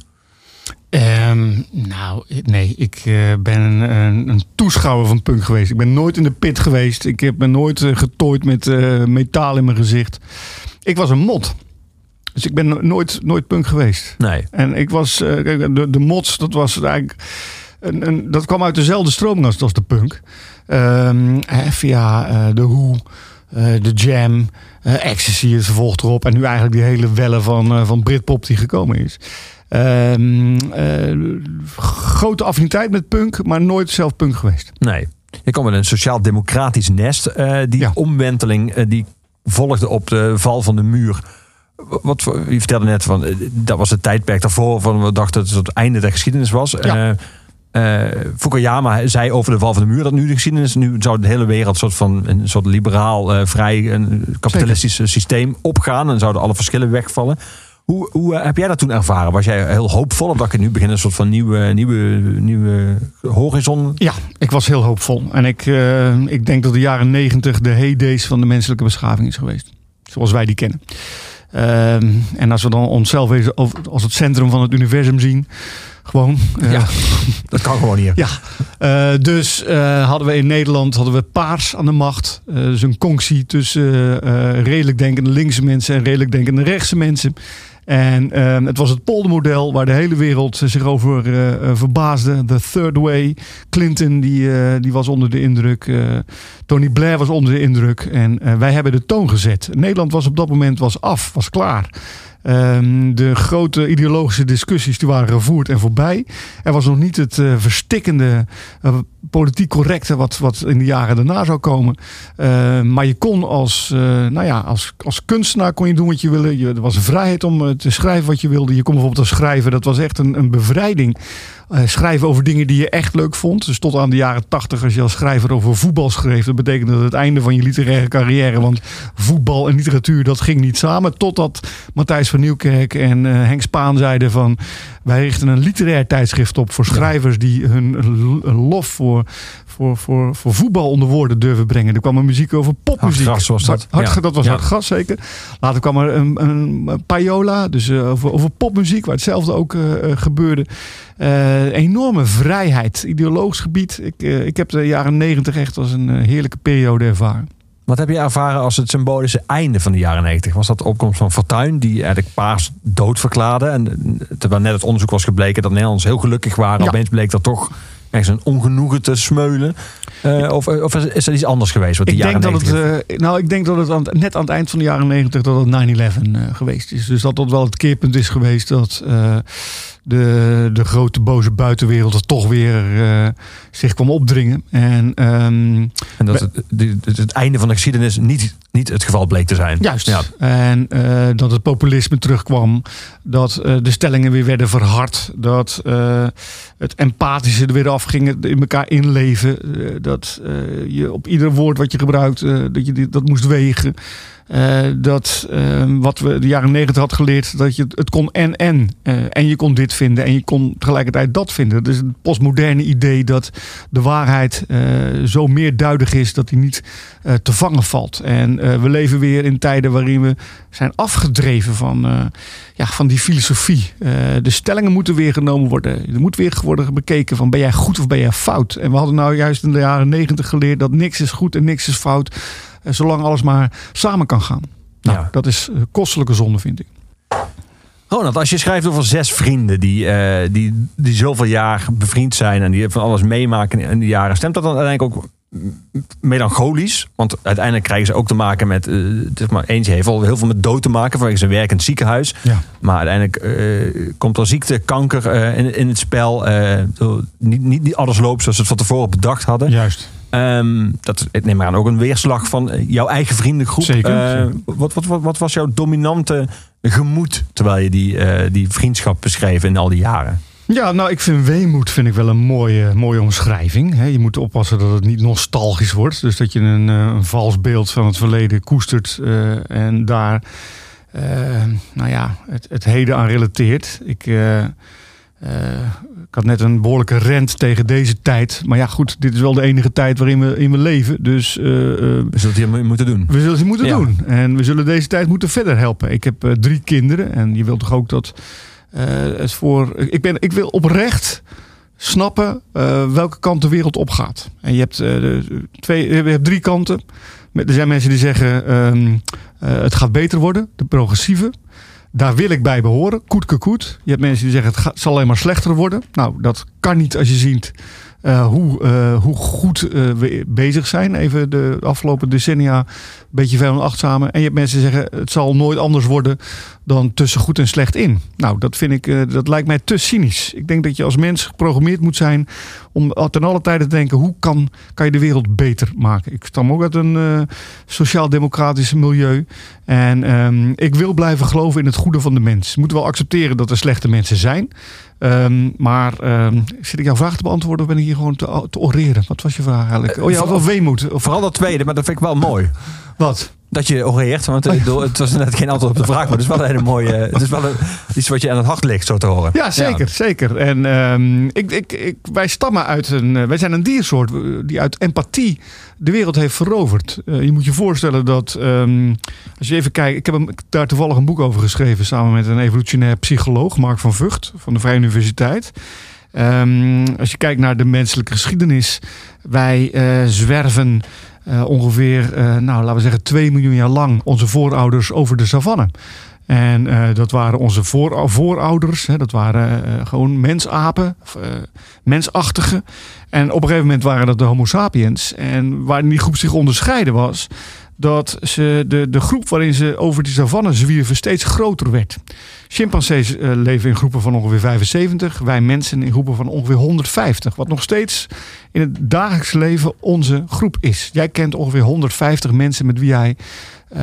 Ehm, nou, nee, ik eh, ben een, een, toeschouwer van punk geweest. Ik ben nooit in de pit geweest. Ik heb me nooit eh, getooid met eh, metaal in mijn gezicht. Ik was een mot. Dus ik ben no- nooit, nooit punk geweest. Nee. En ik was, de, de mods, dat was eigenlijk een, een, dat kwam uit dezelfde stroming als, als de punk. Eh, via de Who, eh, de Jam, eh, Ecstasy is vervolgd erop. En nu eigenlijk die hele welle van, eh, van Britpop die gekomen is. Ehm, eh, grote affiniteit met punk, maar nooit zelf punk geweest. Nee. Je kwam met een sociaal-democratisch nest. eh, die Ja. omwenteling eh, die volgde op de val van de muur. Wat, je vertelde net van, eh, dat was het tijdperk daarvoor van we dachten dat het het einde der geschiedenis was. Ja. Eh, Fukuyama zei over de val van de muur dat nu de geschiedenis, nu zou de hele wereld soort van een soort liberaal, eh, vrij, een kapitalistisch systeem opgaan en zouden alle verschillen wegvallen. Hoe, hoe eh, heb jij dat toen ervaren? Was jij heel hoopvol of dacht je nu begint een soort van nieuwe, nieuwe, nieuwe horizon? Ja, ik was heel hoopvol. En ik, ik denk dat de jaren negentig de heydays van de menselijke beschaving is geweest. Zoals wij die kennen. Ehm, en als we dan onszelf als het centrum van het universum zien. Gewoon. Ja, (laughs) dat kan gewoon hier. Ja, eh, dus eh, hadden we in Nederland hadden we paars aan de macht. Eh, dus een conctie tussen redelijk denkende linkse mensen en redelijk denkende rechtse mensen. En eh, het was het poldermodel waar de hele wereld zich over verbaasde. The Third Way. Clinton die, die was onder de indruk. Tony Blair was onder de indruk. En wij hebben de toon gezet. Nederland was op dat moment was af, was klaar. Ehm, de grote ideologische discussies die waren gevoerd en voorbij. Er was nog niet het eh, verstikkende, eh, politiek correcte wat, wat in de jaren daarna zou komen. Eh, maar je kon als, eh, nou ja, als, als kunstenaar kon je doen wat je wilde. Je, er was vrijheid om te schrijven wat je wilde. Je kon bijvoorbeeld als schrijven, dat was echt een, een bevrijding. Eh, schrijven over dingen die je echt leuk vond. Dus tot aan de jaren tachtig, als je als schrijver over voetbal schreef, dat betekende dat het einde van je literaire carrière. Want voetbal en literatuur, dat ging niet samen. Totdat Matthijs van Nieuwkerk en eh, Henk Spaan zeiden van... wij richten een literair tijdschrift op voor schrijvers die hun lof voor, voor, voor, voor voetbal onder woorden durven brengen. Er kwam een muziek over popmuziek. Hard was dat. Hard, Ja. dat was hard gras, zeker. Later kwam er een, een, een payola, dus eh, over, over popmuziek, waar hetzelfde ook eh, eh, gebeurde. Enorme vrijheid, ideologisch gebied. Ik, ik heb de jaren negentig echt als een heerlijke periode ervaren. Wat heb je ervaren als het symbolische einde van de jaren 90? Was dat de opkomst van Fortuyn, die eigenlijk paars dood verklaarde? En eh, terwijl net het onderzoek was gebleken dat Nederlanders heel gelukkig waren, Ja. opeens bleek dat toch ergens een ongenoegen te smeulen. Eh, of, of is er iets anders geweest? Wat die Ik denk, dat het, 90 eh, nou, ik denk dat het aan, net aan het eind van de jaren negentig dat het 9-11 eh, geweest is. Dus dat dat wel het keerpunt is geweest dat eh, de, de grote boze buitenwereld er toch weer eh, zich kwam opdringen. En ehm, En dat het, het, einde van de geschiedenis niet, niet het geval bleek te zijn. Juist. Ja. En eh, dat het populisme terugkwam. Dat eh, de stellingen weer werden verhard. Dat het empathische er weer afging. het In elkaar inleven. dat je op ieder woord wat je gebruikt. dat je dat moest wegen. Eh, dat eh, wat we de jaren negentig had geleerd. Dat je het, kon en en. Eh, en je kon dit vinden. En je kon tegelijkertijd dat vinden. Dus het postmoderne idee dat de waarheid eh, zo meerduidig is. Dat die niet te vangen valt. En we leven weer in tijden waarin we zijn afgedreven van, ja, van die filosofie. De stellingen moeten weer genomen worden. Er moet weer worden bekeken van ben jij goed of ben jij fout. En we hadden nou juist in de jaren negentig geleerd dat niks is goed en niks is fout. Zolang alles maar samen kan gaan. Nou, Ja. dat is eh, kostelijke zonde vind ik. Ronald, als je schrijft over zes vrienden die, eh, die, die zoveel jaar bevriend zijn en die van alles meemaken in die jaren, stemt dat dan uiteindelijk ook melancholisch? Want uiteindelijk krijgen ze ook te maken met, eh zeg maar, eentje heeft al heel veel met dood te maken vanwege zijn werk in het ziekenhuis. Ja. Maar uiteindelijk komt er ziekte, kanker in, in het spel. niet, niet, niet alles loopt zoals ze het van tevoren bedacht hadden. Juist. Ehm, dat ik neem maar aan ook een weerslag van eh, jouw eigen vriendengroep. Zeker, Eh, zeker. Wat, wat, wat, wat was jouw dominante gemoed terwijl je die, eh, die vriendschap beschreef in al die jaren? Ja, nou, ik vind weemoed vind ik wel een mooie, mooie omschrijving. Je moet oppassen dat het niet nostalgisch wordt. Dus dat je een, een vals beeld van het verleden koestert en daar nou ja, het, het heden aan relateert. Ik, ik had net een behoorlijke rent tegen deze tijd. Maar ja, goed, dit is wel de enige tijd waarin we, in we leven. Dus eh, eh, We zullen het hier moeten doen. we zullen het moeten Ja. doen. En we zullen deze tijd moeten verder helpen. Ik heb eh, drie kinderen. En je wilt toch ook dat eh, het voor. Ik, ben, ik wil oprecht snappen eh, welke kant de wereld op gaat. En je hebt, eh, twee, je hebt drie kanten. Er zijn mensen die zeggen: ehm, eh, het gaat beter worden, de progressieve. Daar wil ik bij behoren. Koetke koet. Je hebt mensen die zeggen het zal alleen maar slechter worden. Nou, dat kan niet als je ziet eh, hoe, eh, hoe goed eh, we bezig zijn. Even de afgelopen decennia een beetje en acht samen. En je hebt mensen zeggen het zal nooit anders worden dan tussen goed en slecht in. Nou, dat vind ik, dat lijkt mij te cynisch. Ik denk dat je als mens geprogrammeerd moet zijn om ten alle tijde te denken hoe kan, kan je de wereld beter maken. Ik stam ook uit een sociaal-democratisch milieu. En ehm, ik wil blijven geloven in het goede van de mens. Moeten wel accepteren dat er slechte mensen zijn. Ehm, maar ehm, zit ik jouw vraag te beantwoorden of ben ik hier gewoon te, te oreren? Wat was je vraag eigenlijk? Oh ja, of, of weemoed. Of Vooral dat tweede, maar dat vind ik wel mooi. wat? Dat je oreert, want eh, door- het was net geen antwoord op de vraag, maar het is wel een hele mooie, het is wel een, iets wat je aan het hart ligt, zo te horen. Ja, zeker, zeker. En ehm, ik, ik, ik, wij stammen uit een. eh, wij zijn een diersoort eh, die uit empathie de wereld heeft veroverd. Eh, je moet je voorstellen dat. ehm, als je even kijkt. Ik heb hem, daar toevallig een boek over geschreven. samen met een evolutionair psycholoog, Mark van Vught. van de Vrije Universiteit. Ehm, als je kijkt naar de menselijke geschiedenis. Wij eh, zwerven. Eh, ongeveer, eh, nou, laten we zeggen, 2 miljoen jaar lang onze voorouders over de savanne. En eh, dat waren onze voor, voorouders. Hè, dat waren gewoon mensapen, of, eh, mensachtige. En op een gegeven moment waren dat de Homo sapiens. En waarin die groep zich onderscheiden was... dat ze de, de groep waarin ze over die savanne zwierven steeds groter werd. Chimpansees eh, leven in groepen van ongeveer 75. Wij mensen in groepen van ongeveer 150. Wat nog steeds in het dagelijks leven onze groep is. Jij kent ongeveer 150 mensen met wie jij... eh,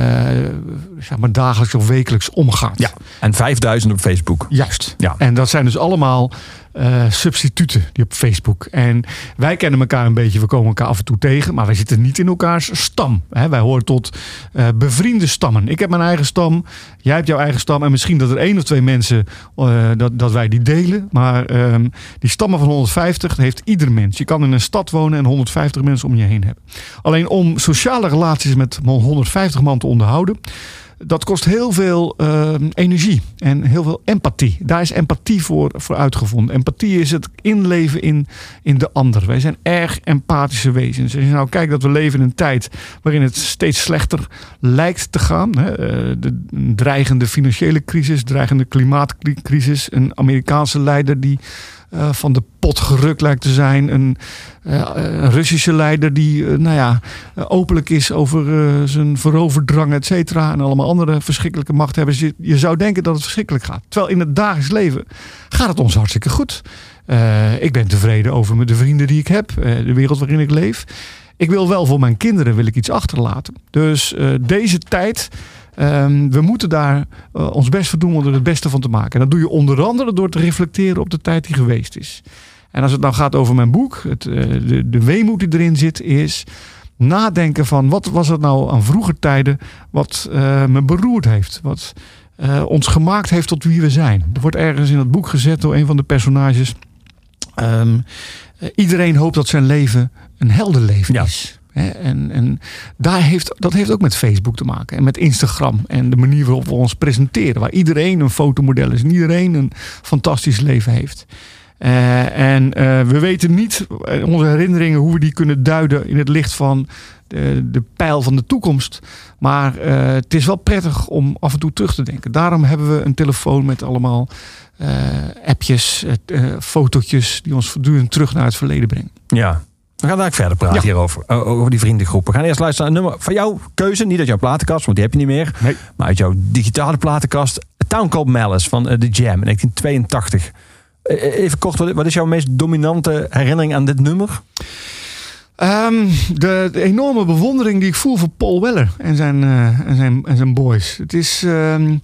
zeg maar dagelijks of wekelijks omgaat. Ja, en 5000 op Facebook. Juist. Ja. En dat zijn dus allemaal eh, substituten die op Facebook. En wij kennen elkaar een beetje, we komen elkaar af en toe tegen, maar wij zitten niet in elkaars stam. Hè, wij horen tot eh, bevriende stammen. Ik heb mijn eigen stam, jij hebt jouw eigen stam. En misschien dat er één of twee mensen eh, dat, dat wij die delen. Maar ehm, die stammen van 150 dat heeft ieder mens. Je kan in een stad wonen en 150 mensen om je heen hebben. Alleen om sociale relaties met 150 man te onderhouden dat kost heel veel eh, energie en heel veel empathie. Daar is empathie voor, voor uitgevonden. Empathie is het inleven in, in de ander. Wij zijn erg empathische wezens. Als je nou kijkt dat we leven in een tijd waarin het steeds slechter lijkt te gaan. Hè, eh, de dreigende financiële crisis, dreigende klimaatcrisis. Een Amerikaanse leider die eh, van de pot gerukt lijkt te zijn. Een, eh, een Russische leider die eh, nou ja, openlijk is over eh, zijn veroverdrang, et cetera. En allemaal andere verschrikkelijke machthebbers. Je, je zou denken dat het verschrikkelijk gaat. Terwijl in het dagelijks leven gaat het ons hartstikke goed. Ik ben tevreden over de vrienden die ik heb. de wereld waarin ik leef. Ik wil wel voor mijn kinderen wil ik iets achterlaten. Dus deze tijd... ehm, we moeten daar ons best voor doen om er het beste van te maken. En dat doe je onder andere door te reflecteren op de tijd die geweest is. En als het nou gaat over mijn boek, het, eh, de, de weemoed die erin zit, is nadenken van wat was het nou aan vroeger tijden wat eh, me beroerd heeft. Wat eh, ons gemaakt heeft tot wie we zijn. Er wordt ergens in het boek gezet door een van de personages. ehm, eh, iedereen hoopt dat zijn leven een heldenleven Ja. is. En en daar heeft, dat heeft ook met Facebook te maken. En met Instagram. En de manier waarop we ons presenteren. Waar iedereen een fotomodel is. En iedereen een fantastisch leven heeft. Eh, en eh, we weten niet eh, onze herinneringen hoe we die kunnen duiden in het licht van de, de pijl van de toekomst. Maar het is wel prettig om af en toe terug te denken. Daarom hebben we een telefoon met allemaal appjes, fotootjes die ons voortdurend terug naar het verleden brengen. Ja. We gaan daar verder praten Ja. hierover. over die vriendengroep. We gaan eerst luisteren naar een nummer van jouw keuze. Niet uit jouw platenkast, want die heb je niet meer. Nee. Maar uit jouw digitale platenkast. A Town Called Malice van The Jam in 1982. Eh, Even kort, wat is jouw meest dominante herinnering aan dit nummer? Ehm, de, enorme bewondering die ik voel voor Paul Weller en zijn, eh, en zijn, en zijn boys. Het is ehm, eh,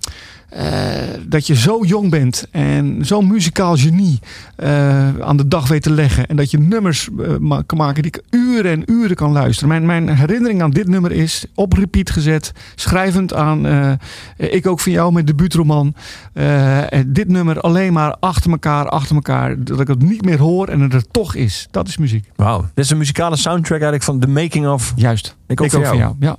dat je zo jong bent en zo'n muzikaal genie eh, aan de dag weet te leggen. En dat je nummers eh, kan maken die ik uren en uren kan luisteren. Mijn, mijn herinnering aan dit nummer is op repeat gezet. Schrijvend aan eh, Ik ook van jou, mijn debuutroman. Eh, dit nummer alleen maar achter elkaar, achter elkaar. Dat ik het niet meer hoor en het er toch is. Dat is muziek. Wauw. Dit is een muzikale soundtrack eigenlijk van The Making of... Juist. Ik ook van jou. Ja.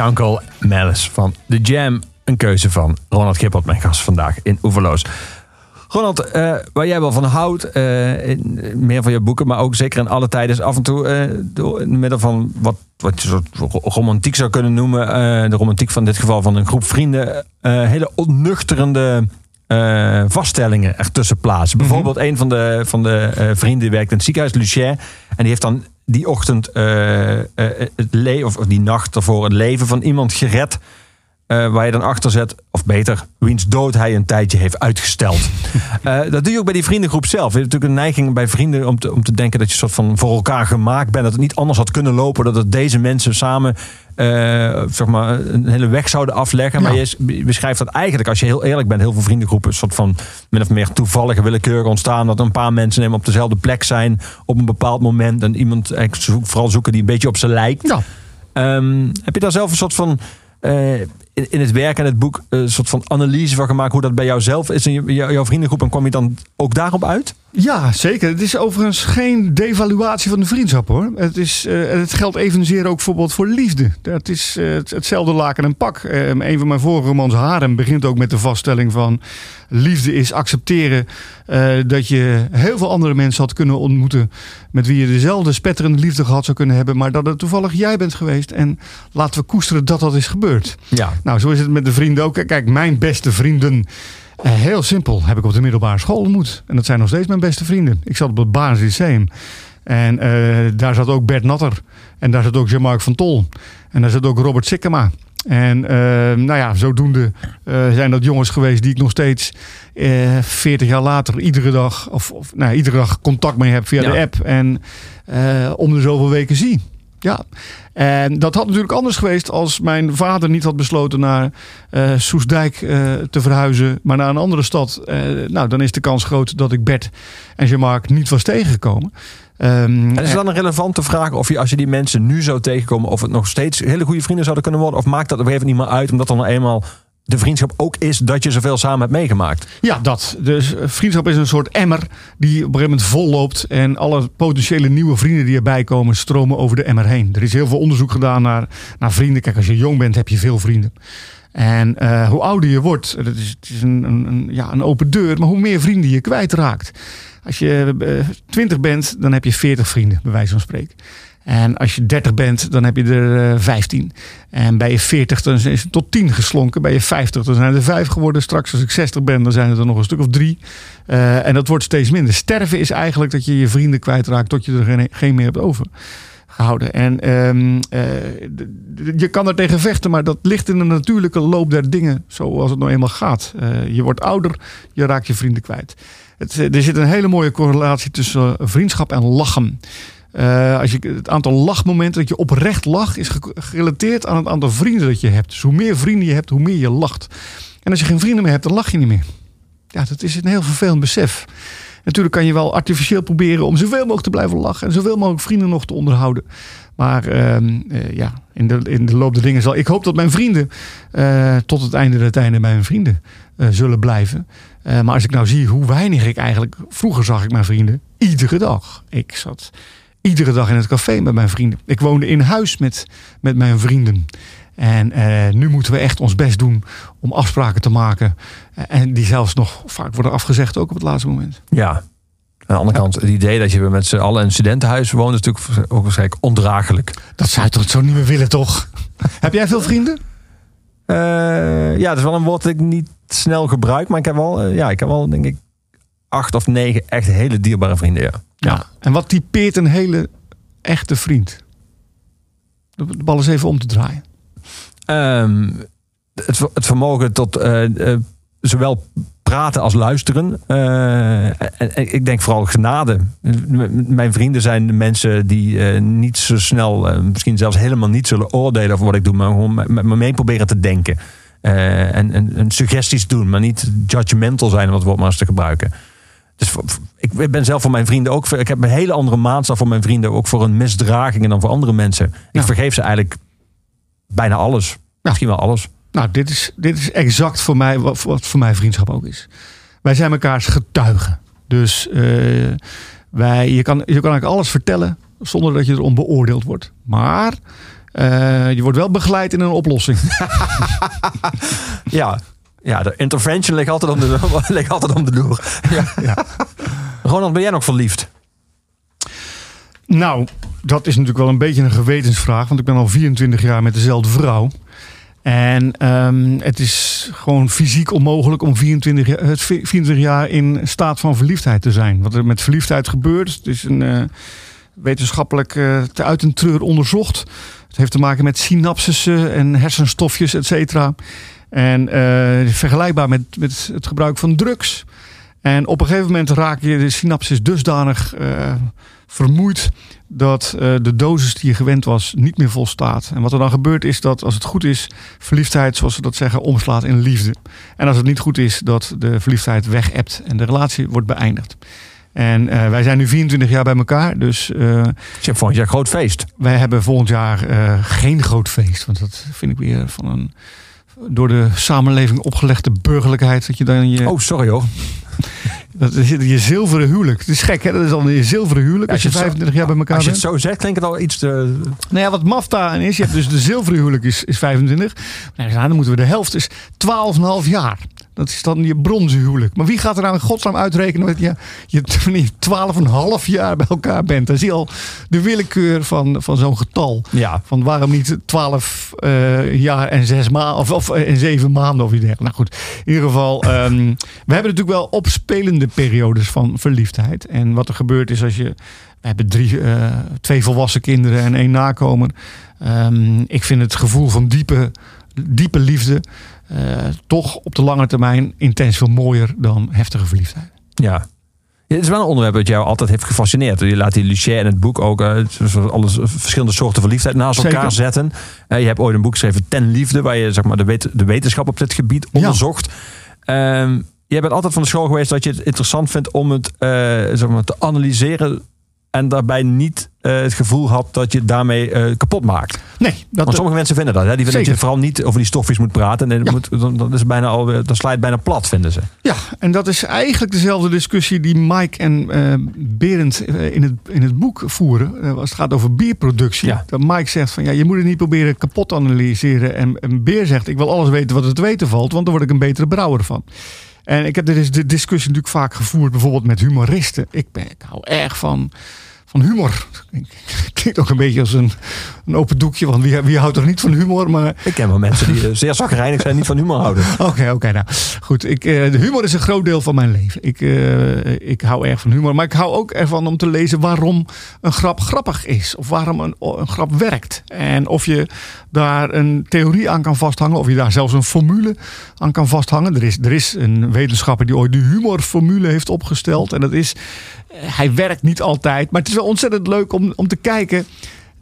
Town Malice van The Jam. Een keuze van Ronald Gippelt, mijn gast vandaag in Oeverloos. Ronald, eh, waar jij wel van houdt, eh, in meer van je boeken, maar ook zeker in alle tijden, is af en toe eh, door, in het middel van wat, wat je soort ro- romantiek zou kunnen noemen, eh, de romantiek van dit geval van een groep vrienden, eh, hele onnuchterende eh, vaststellingen ertussen plaatsen. Bijvoorbeeld een van de, van de eh, vrienden werkt in het ziekenhuis, Lucien, en die heeft dan die ochtend, eh, eh, het le- of die nacht ervoor, het leven van iemand gered. Eh, waar je dan achter zet, of beter, wiens dood hij een tijdje heeft uitgesteld. (laughs) Eh, dat doe je ook bij die vriendengroep zelf. Je hebt natuurlijk een neiging bij vrienden om te, om te denken dat je soort van voor elkaar gemaakt bent. Dat het niet anders had kunnen lopen. Dat het deze mensen samen eh, zeg maar, een hele weg zouden afleggen. Maar je beschrijft dat eigenlijk, als je heel eerlijk bent, heel veel vriendengroepen een soort van min of meer toevallige willekeurig ontstaan. Dat een paar mensen nemen op dezelfde plek zijn op een bepaald moment. En iemand vooral zoeken die een beetje op ze lijkt. Ja. Ehm, heb je daar zelf een soort van. In, het werk en het boek eh, een soort van analyse van gemaakt hoe dat bij jou zelf is in jouw vriendengroep en kwam je dan ook daarop uit? Ja, zeker. Het is overigens geen devaluatie van de vriendschap hoor. Het, is, eh, het geldt evenzeer ook bijvoorbeeld voor liefde. Dat is eh, het- hetzelfde laken en pak. Eh, een van mijn vorige romans, Harem, begint ook met de vaststelling van... liefde is accepteren eh, dat je heel veel andere mensen had kunnen ontmoeten... met wie je dezelfde spetterende liefde gehad zou kunnen hebben... maar dat het toevallig jij bent geweest. En laten we koesteren dat dat is gebeurd. Ja. Nou, zo is het met de vrienden ook. Kijk, mijn beste vrienden. eh, heel simpel, heb ik op de middelbare school ontmoet. En dat zijn nog steeds mijn beste vrienden. Ik zat op het Baars Lyceum. En eh, daar zat ook Bert Natter. En daar zat ook Jean-Marc van Tol. En daar zat ook Robert Sikkema. En eh, nou ja, zodoende eh, zijn dat jongens geweest die ik nog steeds eh 40 jaar later iedere dag, of, of nou, iedere dag contact mee heb via Ja. de app. En eh, om de zoveel weken zie. Ja, en dat had natuurlijk anders geweest als mijn vader niet had besloten naar eh, Soesdijk te verhuizen, maar naar een andere stad. Nou, dan is de kans groot dat ik Bert en Jean-Marc niet was tegengekomen. Ehm, En is het dan een relevante vraag of je als je die mensen nu zou tegenkomen, of het nog steeds hele goede vrienden zouden kunnen worden? Of maakt dat op een gegeven moment niet meer uit, omdat dan nou eenmaal de vriendschap ook is dat je zoveel samen hebt meegemaakt? Ja, dat. Dus eh, vriendschap is een soort emmer die op een gegeven moment vol loopt. En alle potentiële nieuwe vrienden die erbij komen, stromen over de emmer heen. Er is heel veel onderzoek gedaan naar, naar vrienden. Kijk, als je jong bent, heb je veel vrienden. En eh, hoe ouder je wordt, dat is, het is een, een, een- ja, een open deur, maar hoe meer vrienden je kwijtraakt. Als je eh, 20 bent, dan heb je 40 vrienden, bij wijze van spreken. En als je 30 bent, dan heb je er eh, 15. En bij je 40, dan is het tot 10 geslonken. Bij je 50, dan zijn er 5 geworden. Straks, als ik 60 ben, dan zijn het er nog een stuk of 3. Eh, en dat wordt steeds minder. Sterven is eigenlijk dat je je vrienden kwijtraakt tot je er geen, meer hebt overgehouden. En ehm, eh, je kan er tegen vechten, maar dat ligt in de natuurlijke loop der dingen. Zoals het nou eenmaal gaat. Eh, je wordt ouder, je raakt je vrienden kwijt. Het, eh, er zit een hele mooie correlatie tussen eh, vriendschap en lachen. Eh, als je, het aantal lachmomenten dat je oprecht lacht, is ge- gerelateerd aan het aantal vrienden dat je hebt. Dus hoe meer vrienden je hebt, hoe meer je lacht. En als je geen vrienden meer hebt, dan lach je niet meer. Ja, dat is een heel vervelend besef. Natuurlijk kan je wel artificieel proberen om zoveel mogelijk te blijven lachen en zoveel mogelijk vrienden nog te onderhouden. Maar ehm, eh, ja, in de, in de loop der dingen zal. Ik hoop dat mijn vrienden tot het einde der tijden mijn vrienden zullen blijven. Eh, maar als ik nou zie hoe weinig ik eigenlijk. Vroeger zag ik mijn vrienden iedere dag. Ik zat iedere dag in het café met mijn vrienden. Ik woonde in huis met, met mijn vrienden. En eh, nu moeten we echt ons best doen om afspraken te maken. Eh, en die zelfs nog vaak worden afgezegd, ook op het laatste moment. Ja. Aan de andere kant, het idee dat je met z'n allen in een studentenhuis woont, is natuurlijk ook waarschijnlijk ondraaglijk. Dat zou je toch zo niet meer willen, toch? (laughs) Heb jij veel vrienden? Eh, ja, dat is wel een woord dat ik niet snel gebruik, maar ik heb wel, eh, ja, ik heb wel denk ik acht of negen echt hele dierbare vrienden. Ja. Ja. En wat typeert een hele echte vriend? De bal eens even om te draaien. Ehm, het, het vermogen tot eh, eh, zowel praten als luisteren. Eh, ik denk vooral genade. Mijn vrienden zijn de mensen die eh, niet zo snel, eh, misschien zelfs helemaal niet zullen oordelen over wat ik doe, maar gewoon met me mee proberen te denken. En, en, en suggesties doen, maar niet judgmental zijn, om het woord maar eens te gebruiken. Dus ik ben zelf voor mijn vrienden ook. Ik heb een hele andere maatstaf voor mijn vrienden, ook voor hun misdragingen dan voor andere mensen. Ik Ja. vergeef ze eigenlijk bijna alles. Misschien wel alles. Nou, dit is, dit is exact voor mij wat, wat voor mij vriendschap ook is. Wij zijn mekaars getuigen. Dus eh, wij, je, kan, je kan eigenlijk alles vertellen zonder dat je erom beoordeeld wordt. Maar Eh, je wordt wel begeleid in een oplossing. (laughs) Ja. Ja, de intervention ligt altijd om de, (laughs) ligt altijd om de loer. Ja. Ja. Ronald, ben jij nog verliefd? Nou, dat is natuurlijk wel een beetje een gewetensvraag. Want ik ben al 24 jaar met dezelfde vrouw. En ehm, het is gewoon fysiek onmogelijk om 24, jaar- het 24 jaar in staat van verliefdheid te zijn. Wat er met verliefdheid gebeurt, het is een, eh, wetenschappelijk eh, te uit een treur onderzocht. Het heeft te maken met synapsissen en hersenstofjes, et cetera. En eh, vergelijkbaar met, met het gebruik van drugs. En op een gegeven moment raak je de synapses dusdanig vermoeid dat eh, de dosis die je gewend was niet meer volstaat. En wat er dan gebeurt is dat als het goed is, verliefdheid, zoals ze dat zeggen, omslaat in liefde. En als het niet goed is, dat de verliefdheid weg en de relatie wordt beëindigd. En eh, wij zijn nu 24 jaar bij elkaar, dus eh, Je hebt volgend jaar groot feest. wij hebben volgend jaar geen groot feest. Want dat vind ik weer van een door de samenleving opgelegde burgerlijkheid. Dat je dan je, Oh, sorry hoor. Dat is je zilveren huwelijk. Het is gek, hè? Dat is dan je zilveren huwelijk als je als je het zo- 25 jaar bij elkaar Als je het bent. zo zegt, klinkt het al iets te... Nou ja, wat maf daarin is, je hebt dus de zilveren huwelijk is, is 25. Nou, dan moeten we de helft, is 12,5 jaar. Dat is dan je bronzen huwelijk. Maar wie gaat er nou in godsnaam uitrekenen dat je, je je 12,5 jaar bij elkaar bent? Dan zie je al de willekeur van, van zo'n getal. Ja. Van waarom niet 12 eh, jaar en zes maanden of, of eh, en zeven maanden of iets dergelijks. Nou goed, in ieder geval. ehm, we hebben natuurlijk wel opspelende periodes van verliefdheid. En wat er gebeurt is als je. We hebben drie, eh, twee volwassen kinderen en één nakomer. Ehm, ik vind het gevoel van diepe, diepe liefde. Eh, toch op de lange termijn intens veel mooier dan heftige verliefdheid. Ja. Ja, Het is wel een onderwerp dat jou altijd heeft gefascineerd. Je laat die Lucien in het boek ook eh, soort alles, verschillende soorten verliefdheid naast Zeker. elkaar zetten. Eh, je hebt ooit een boek geschreven, Ten Liefde, waar je zeg maar, de, wet- de wetenschap op dit gebied onderzocht. Ehm, jij bent altijd van de school geweest dat je het interessant vindt om het eh, zeg maar, te analyseren. En daarbij niet eh, het gevoel had dat je het daarmee eh, kapot maakt. Nee, dat, Want sommige mensen vinden dat. Hè? Die vinden dat je vooral niet over die stofjes moet praten. En dan, Ja. moet, dan, dan, is het bijna al, dan het bijna plat, vinden ze. Ja, en dat is eigenlijk dezelfde discussie die Mike en eh Berend eh, in, het, in het boek voeren. eh, als het gaat over bierproductie. Ja. Dat Mike zegt van ja, je moet het niet proberen kapot te analyseren. En, en Beer zegt ik wil alles weten wat er te weten valt, want dan word ik een betere brouwer van. En ik heb de discussie natuurlijk vaak gevoerd, bijvoorbeeld met humoristen. Ik, ben, ik hou erg van, van humor. Klinkt ook een beetje als een, een open doekje, want wie, wie houdt er niet van humor? Maar Ik ken wel mensen die eh, zeer zagrijnig zijn en niet van humor houden. (laughs) Oké, oké. nou, goed. Ik, eh, de humor is een groot deel van mijn leven. Ik, eh, ik hou erg van humor. Maar ik hou ook ervan om te lezen waarom een grap grappig is. Of waarom een, een grap werkt. En of je daar een theorie aan kan vasthangen. Of je daar zelfs een formule aan kan vasthangen. Er is, er is een wetenschapper die ooit de humorformule heeft opgesteld. En dat is, hij werkt niet altijd. Maar het is wel ontzettend leuk om, om te kijken.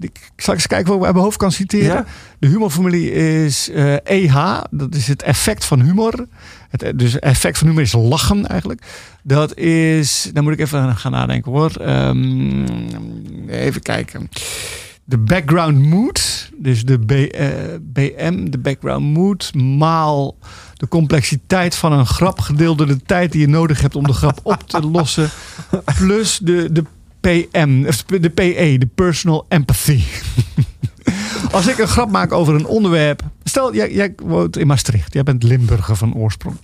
Ik zal eens kijken wat ik uit mijn hoofd kan citeren. Ja? De humorformule is eh, EH. Dat is het effect van humor. Het, eh, dus effect van humor is lachen eigenlijk. Dat is, dan moet ik even gaan nadenken hoor. Ehm, even kijken. De background mood. Dus de B, eh, BM, de background mood. Maal de complexiteit van een grap. Gedeeld door de tijd die je nodig hebt om de grap op te (laughs) lossen. Plus de, de PM, of de PE, de personal empathy. (laughs) Als ik een grap maak over een onderwerp. Stel, jij, jij woont in Maastricht. Jij bent Limburger van oorsprong.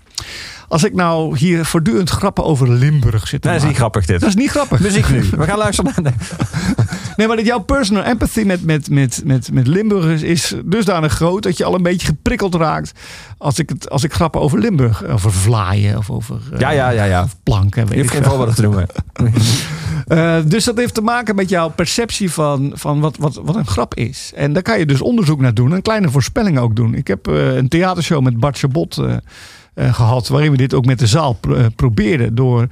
Als ik nou hier voortdurend grappen over Limburg zit te dat is niet grappig dit. Dat is niet grappig. Muziek nu. (laughs) We gaan luisteren naar... (laughs) Nee. Maar dat jouw personal empathy met, met, met, met, met Limburgers is dusdanig groot dat je al een beetje geprikkeld raakt als ik, het, als ik grappen over Limburg, over vlaaien of over eh, Ja, ja, ja, ja. planken. Weet Je ik hoeft geen veel. voorbeelden te noemen. (laughs) Eh, dus dat heeft te maken met jouw perceptie van, van wat, wat, wat een grap is. En daar kan je dus onderzoek naar doen en kleine voorspellingen ook doen. Ik heb eh, een theatershow met Bart Chabot eh, gehad, waarin we dit ook met de zaal eh, probeerden. Door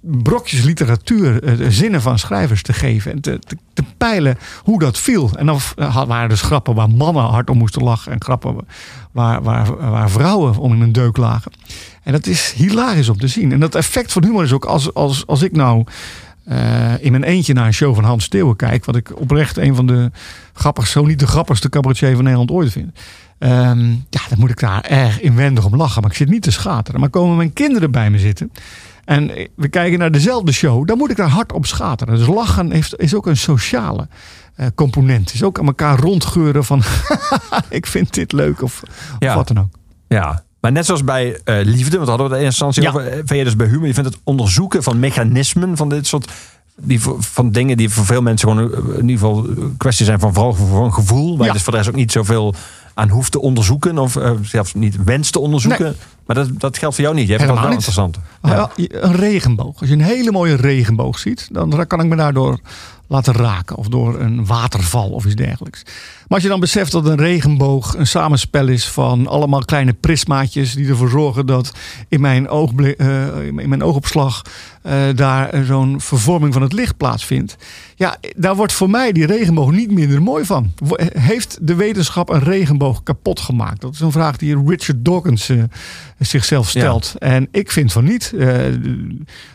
brokjes literatuur, de zinnen van schrijvers te geven en te, te, peilen hoe dat viel. En dan waren dus grappen waar mannen hard om moesten lachen en grappen waar, waar, waar vrouwen om in een deuk lagen. En dat is hilarisch om te zien. En dat effect van humor is ook als, als, als ik nou in mijn eentje naar een show van Hans Steeuwen kijk. Wat ik oprecht een van de grappigste, zo niet de grappigste cabaretier van Nederland ooit vind. Ehm, ja, dan moet ik daar erg inwendig om lachen. Maar ik zit niet te schateren. Maar komen mijn kinderen bij me zitten. En we kijken naar dezelfde show, dan moet ik daar hard op schateren. Dus lachen heeft, is ook een sociale eh, component. Is ook aan elkaar rondgeuren van (laughs) ik vind dit leuk of, of wat dan ook. Ja. Maar net zoals bij eh, liefde, want hadden we eerste instantie Ja. over. eh, Vind je dus bij humor, je vindt het onderzoeken van mechanismen van dit soort. Die, van dingen die voor veel mensen gewoon eh, in ieder geval kwestie zijn van vooral voor een gevoel. Waar Ja. dus voor de rest ook niet zoveel aan hoeft te onderzoeken. Of eh, zelfs niet wenst te onderzoeken. Nee. Maar dat, dat geldt voor jou niet. Je hebt dat wel Helemaal niet. interessant. Ah, ja, Een regenboog. Als je een hele mooie regenboog ziet, dan kan ik me daardoor laten raken. Of door een waterval of iets dergelijks. Maar als je dan beseft dat een regenboog een samenspel is van allemaal kleine prismaatjes die ervoor zorgen dat in mijn, oogblik, eh, in mijn oogopslag eh, daar eh, zo'n vervorming van het licht plaatsvindt. Ja, daar wordt voor mij die regenboog niet minder mooi van. Heeft de wetenschap een regenboog kapot gemaakt? Dat is een vraag die Richard Dawkins zichzelf stelt. En ik vind van niet.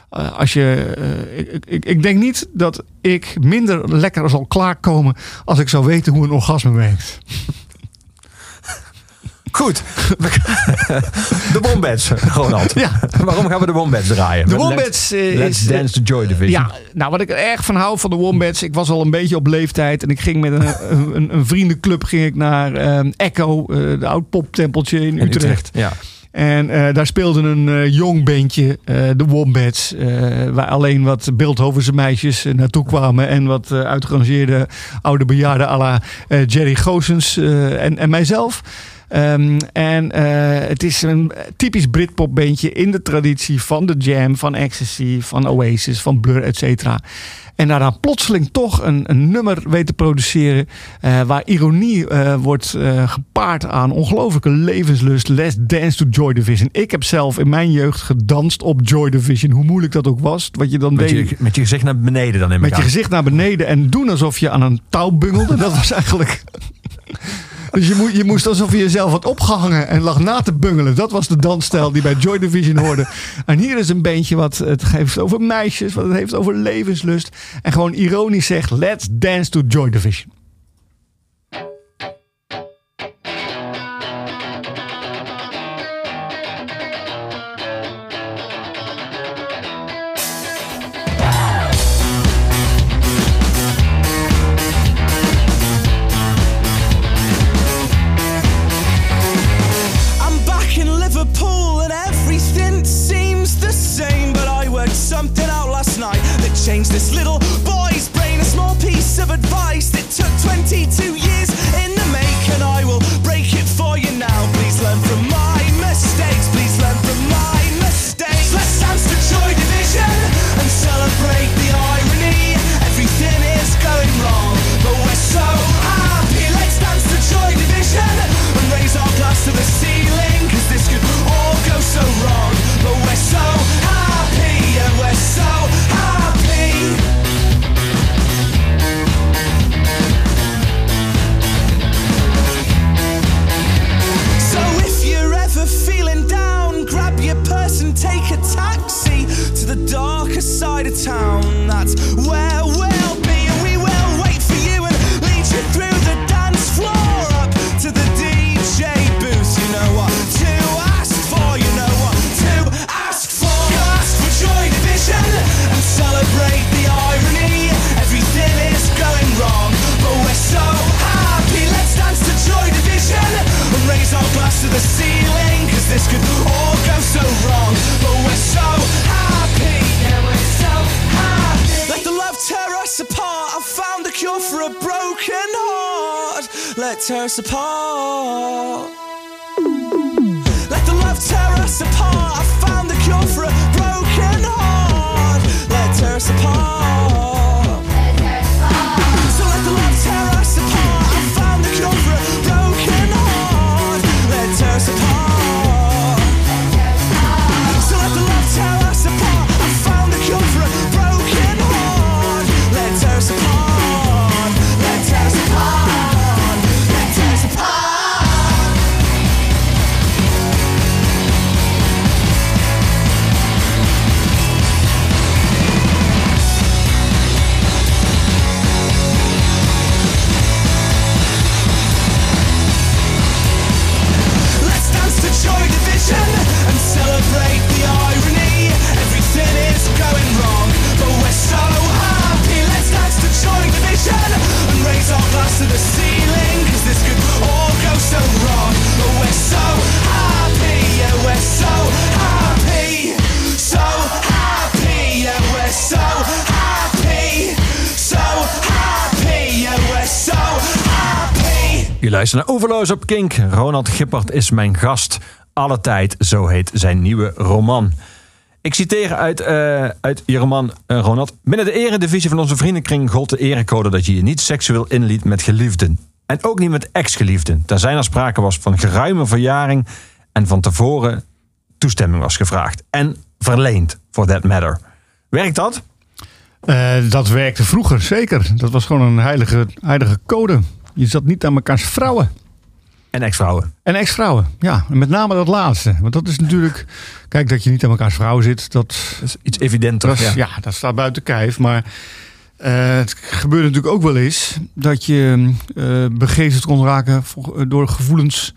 Als je, ik, ik, ik denk niet dat ik minder lekker zal klaarkomen als ik zou weten hoe een orgasme Goed. de Wombats, Ronald. Ja. Waarom gaan we de Wombats draaien? De Wombats eh, Let's is... eh, Dance the Joy Division. Ja, nou wat ik er erg van hou van de Wombats. Ik was al een beetje op leeftijd en ik ging met een, (laughs) een, een vriendenclub ging ik naar eh, Echo, eh, de oud poptempeltje in, In Utrecht. Ja. En eh, daar speelde een eh, jong bandje, eh, de Wombats, waar alleen wat Beeldhovense meisjes naartoe kwamen en wat uitgerangeerde oude bejaarden à la Jerry Goossens en, en mijzelf. Ehm, en het is een typisch Britpop bandje in de traditie van The Jam, van Ecstasy, van Oasis, van Blur, et cetera. En daarna plotseling toch een, een nummer weet te produceren. eh, waar ironie eh, wordt eh, gepaard aan ongelooflijke levenslust. Let's dance to Joy Division. Ik heb zelf in mijn jeugd gedanst op Joy Division. Hoe moeilijk dat ook was. Wat je dan Met, deed. je, met je gezicht naar beneden dan in Met je gezicht naar beneden en doen alsof je aan een touw bungelde. (laughs) Dat was eigenlijk. Dus je, moet, je moest alsof je jezelf had opgehangen en lag na te bungelen. Dat was de dansstijl die bij Joy Division hoorde. En hier is een beentje wat het heeft over meisjes, wat het heeft over levenslust. En gewoon ironisch zegt: Let's dance to Joy Division. Luistert naar Overloos op Kink. Ronald Gippert is mijn gast. Alle tijd, zo heet zijn nieuwe roman. Ik citeer uit, eh, uit je roman, eh, Ronald. Binnen de eredivisie van onze vriendenkring gold de erecode dat je je niet seksueel inliet met geliefden. En ook niet met ex-geliefden. Tenzij er sprake was van geruime verjaring en van tevoren toestemming was gevraagd. En verleend, for that matter. Werkt dat? Eh, dat werkte vroeger, zeker. Dat was gewoon een heilige, heilige code. Je zat niet aan mekaars vrouwen. En ex-vrouwen. En ex-vrouwen, ja. En met name dat laatste. Want dat is natuurlijk... Kijk, dat je niet aan mekaars vrouw zit, dat, Dat is iets evidenter. dat, is- ja. ja. dat staat buiten kijf. Maar eh, het gebeurt natuurlijk ook wel eens... dat je eh begeesterd kon raken voor- door gevoelens...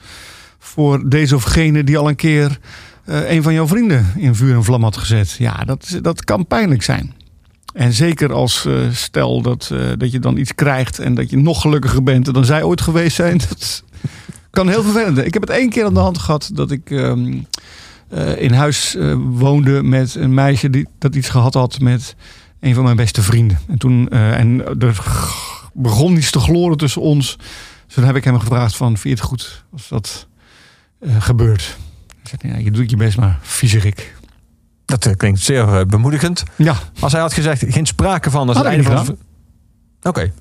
voor deze of gene die al een keer... eh, een van jouw vrienden in vuur en vlam had gezet. Ja, dat, dat kan pijnlijk zijn. En zeker als eh, stel dat, eh, dat je dan iets krijgt... en dat je nog gelukkiger bent dan zij ooit geweest zijn... (laughs) Dat, kan heel vervelend. Ik heb het één keer aan de hand gehad dat ik ehm, eh, in huis woonde met een meisje die dat iets gehad had met een van mijn beste vrienden. En toen en er begon iets te gloren tussen ons. Dus toen heb ik hem gevraagd van, vind je het goed als dat gebeurt? Hij je doet je best maar, viezerik. Dat eh, klinkt zeer eh, bemoedigend. Ja, Als hij had gezegd, geen sprake van. Dat is het einde van... Oké.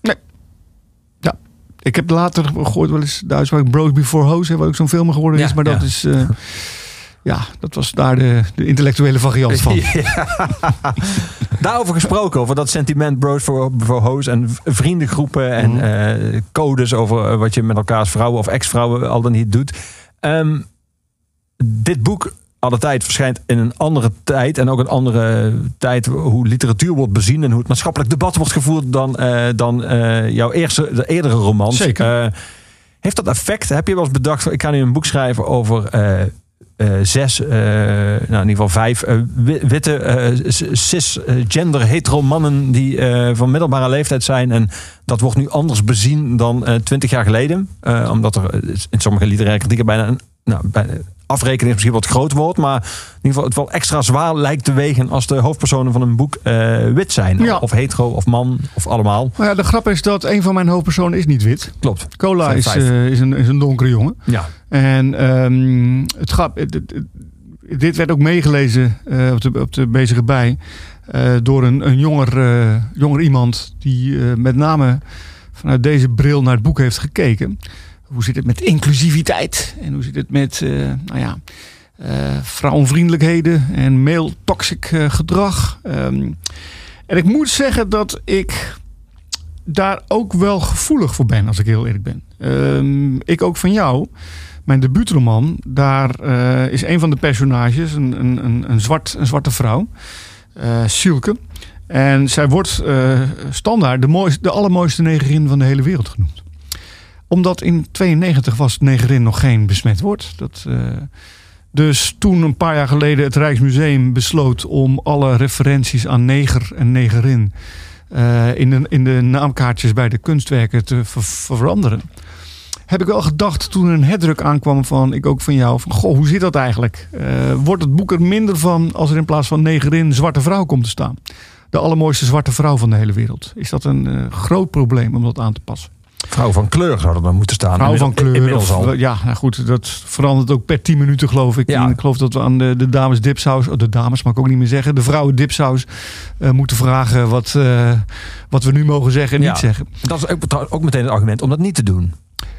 ik heb later gehoord wel eens de uitspraak Bros Before Hoes, hè, wat ook zo'n film geworden Ja, is. Maar dat ja. is, eh, ja, dat was daar de, de intellectuele variant van. (laughs) Ja. (laughs) Daarover gesproken, over dat sentiment bros voor, voor hoes en vriendengroepen en Mhm. codes over wat je met elkaars vrouwen of ex-vrouwen al dan niet doet. Ehm, dit boek, Alle Tijd, verschijnt in een andere tijd en ook een andere tijd hoe literatuur wordt bezien en hoe het maatschappelijk debat wordt gevoerd dan, eh, dan eh, jouw eerste, de eerdere romans. Zeker. Eh, heeft dat effect? Heb je wel eens bedacht, ik ga nu een boek schrijven over zes, nou in ieder geval vijf wi- witte cisgender hetero mannen die van middelbare leeftijd zijn. En dat wordt nu anders bezien dan twintig jaar geleden. Omdat er in sommige literaire kritieken bijna een nou, bijna, afrekening is misschien wat groot woord, maar in ieder geval het wel extra zwaar lijkt te wegen als de hoofdpersonen van een boek eh, wit zijn. Ja. Of hetero of man of allemaal. Maar ja, de grap is dat een van mijn hoofdpersonen is niet wit. Klopt. Cola is, eh, is, een, is een donkere jongen. Ja. En ehm, het grap, dit werd ook meegelezen eh, op, de, op de bezige bij door een, een jonger, jonger iemand die met name vanuit deze bril naar het boek heeft gekeken. Hoe zit het met inclusiviteit? En hoe zit het met eh, nou ja, eh, vrouwenvriendelijkheden en male toxic eh, gedrag? Ehm, en ik moet zeggen dat ik daar ook wel gevoelig voor ben, als ik heel eerlijk ben. Ehm, ik ook van jou. Mijn debuutroman, daar is een van de personages een, een, een, zwart, een zwarte vrouw, eh Silke. En zij wordt standaard de, mooiste, de allermooiste negerin van de hele wereld genoemd. Omdat in 92 was negerin nog geen besmet woord. Dat, eh, dus toen een paar jaar geleden het Rijksmuseum besloot om alle referenties aan neger en negerin eh, in, de, in de naamkaartjes bij de kunstwerken te ver- veranderen. Heb ik wel gedacht toen een herdruk aankwam van ik ook van jou. Van, goh, hoe zit dat eigenlijk? Eh, wordt het boek er minder van als er in plaats van negerin zwarte vrouw komt te staan? De allermooiste zwarte vrouw van de hele wereld. Is dat een groot probleem om dat aan te passen? Vrouw van kleur zou er dan moeten staan. Vrouw van kleur. Inmiddels Of, al. ja, nou goed, dat verandert ook per 10 minuten geloof ik. Ja. En ik geloof dat we aan de, de dames dipsaus, oh, de dames mag ik ook niet meer zeggen, de vrouwen dipsaus eh, moeten vragen wat, eh, wat we nu mogen zeggen en Ja. niet zeggen. Dat is ook, ook meteen het argument om dat niet te doen.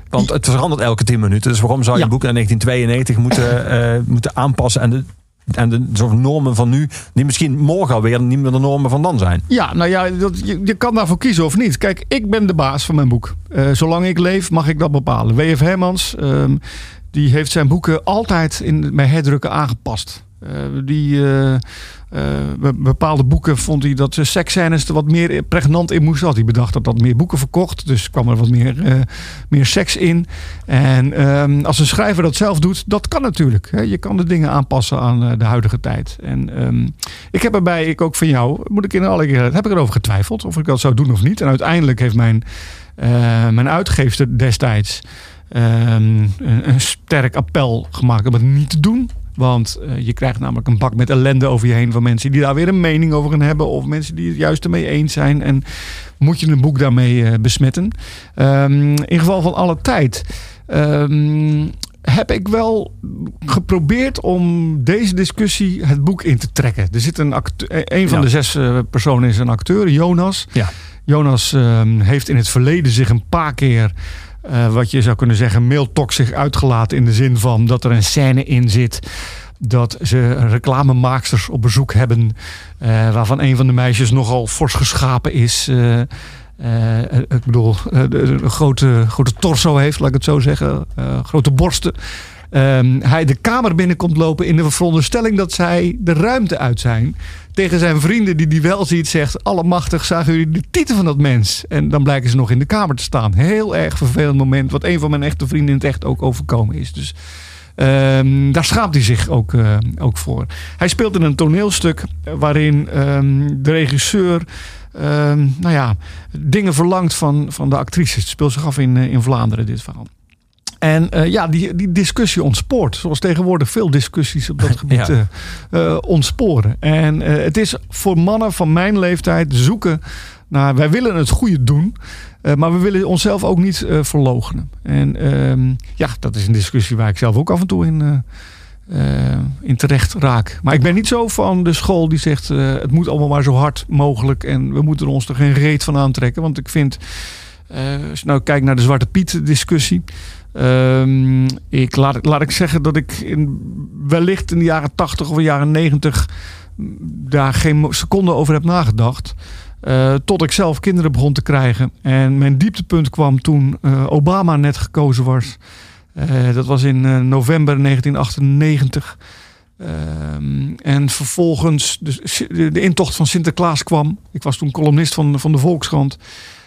Want het verandert elke 10 minuten. Dus waarom zou je Ja. boek naar 1992 moeten, eh, moeten aanpassen aan de, aan de soort normen van nu, die misschien morgen alweer niet meer de normen van dan zijn? Ja, nou ja, dat, je, je kan daarvoor kiezen of niet. Kijk, ik ben de baas van mijn boek. Eh, zolang ik leef, mag ik dat bepalen. W.F. Hermans, ehm, die heeft zijn boeken altijd in, bij herdrukken aangepast. Eh, die eh, be- bepaalde boeken vond hij dat seksscènes er wat meer pregnant in moesten. Had hij bedacht dat dat meer boeken verkocht. Dus kwam er wat meer, eh, meer seks in. En ehm, als een schrijver dat zelf doet, dat kan natuurlijk. Hè. Je kan de dingen aanpassen aan eh, de huidige tijd. En ehm, ik heb erbij, ik ook van jou, moet ik in alle keer, heb ik erover getwijfeld of ik dat zou doen of niet. En uiteindelijk heeft mijn, mijn uitgeefster destijds ehm, een, een sterk appel gemaakt om het niet te doen. Want eh, je krijgt namelijk een bak met ellende over je heen van mensen die daar weer een mening over gaan hebben. Of mensen die het juist ermee eens zijn. En moet je een boek daarmee eh, besmetten. Ehm, in geval van alle tijd. ehm, heb ik wel geprobeerd om deze discussie het boek in te trekken. Er zit een acteur, een van Ja. de zes eh, personen is een acteur, Jonas. Ja. Jonas ehm, heeft in het verleden zich een paar keer, eh, wat je zou kunnen zeggen, mailtoxisch uitgelaten. In de zin van dat er een scène in zit. Dat ze reclamemaaksters op bezoek hebben. eh, waarvan een van de meisjes nogal fors geschapen is. eh, ik bedoel, een grote, grote torso heeft, laat ik het zo zeggen. grote borsten. Ehm, hij de kamer binnenkomt lopen in de veronderstelling dat zij de ruimte uit zijn. Tegen zijn vrienden die die wel ziet zegt... Allemachtig, zagen jullie de titel van dat mens? En dan blijken ze nog in de kamer te staan. Heel erg vervelend moment. Wat een van mijn echte vrienden in het echt ook overkomen is. Dus ehm, daar schaamt hij zich ook, eh, ook voor. Hij speelt in een toneelstuk waarin ehm, de regisseur... nou ja, dingen verlangt van, van de actrices. Het speelt zich af in, eh, in Vlaanderen, dit verhaal. En eh, ja, die, die discussie ontspoort. Zoals tegenwoordig veel discussies op dat (laughs) gebied Ja. eh, eh, ontsporen. En het is voor mannen van mijn leeftijd zoeken naar... Wij willen het goede doen, maar we willen onszelf ook niet verloochenen. En ehm, ja, dat is een discussie waar ik zelf ook af en toe in, in terecht raak. Maar ik ben niet zo van de school die zegt... het moet allemaal maar zo hard mogelijk... en we moeten ons er geen reet van aantrekken. Want ik vind... als je nou kijkt naar de Zwarte Piet Ehm, ik, laat, ik zeggen dat ik in, wellicht in de jaren 80 of de jaren 90 mm, daar geen seconde over heb nagedacht. Eh, tot ik zelf kinderen begon te krijgen. En mijn dieptepunt kwam toen eh, Obama net gekozen was. Eh, dat was in november 1998. Ehm, en vervolgens de, de, de intocht van Sinterklaas kwam. Ik was toen columnist van, van de Volkskrant.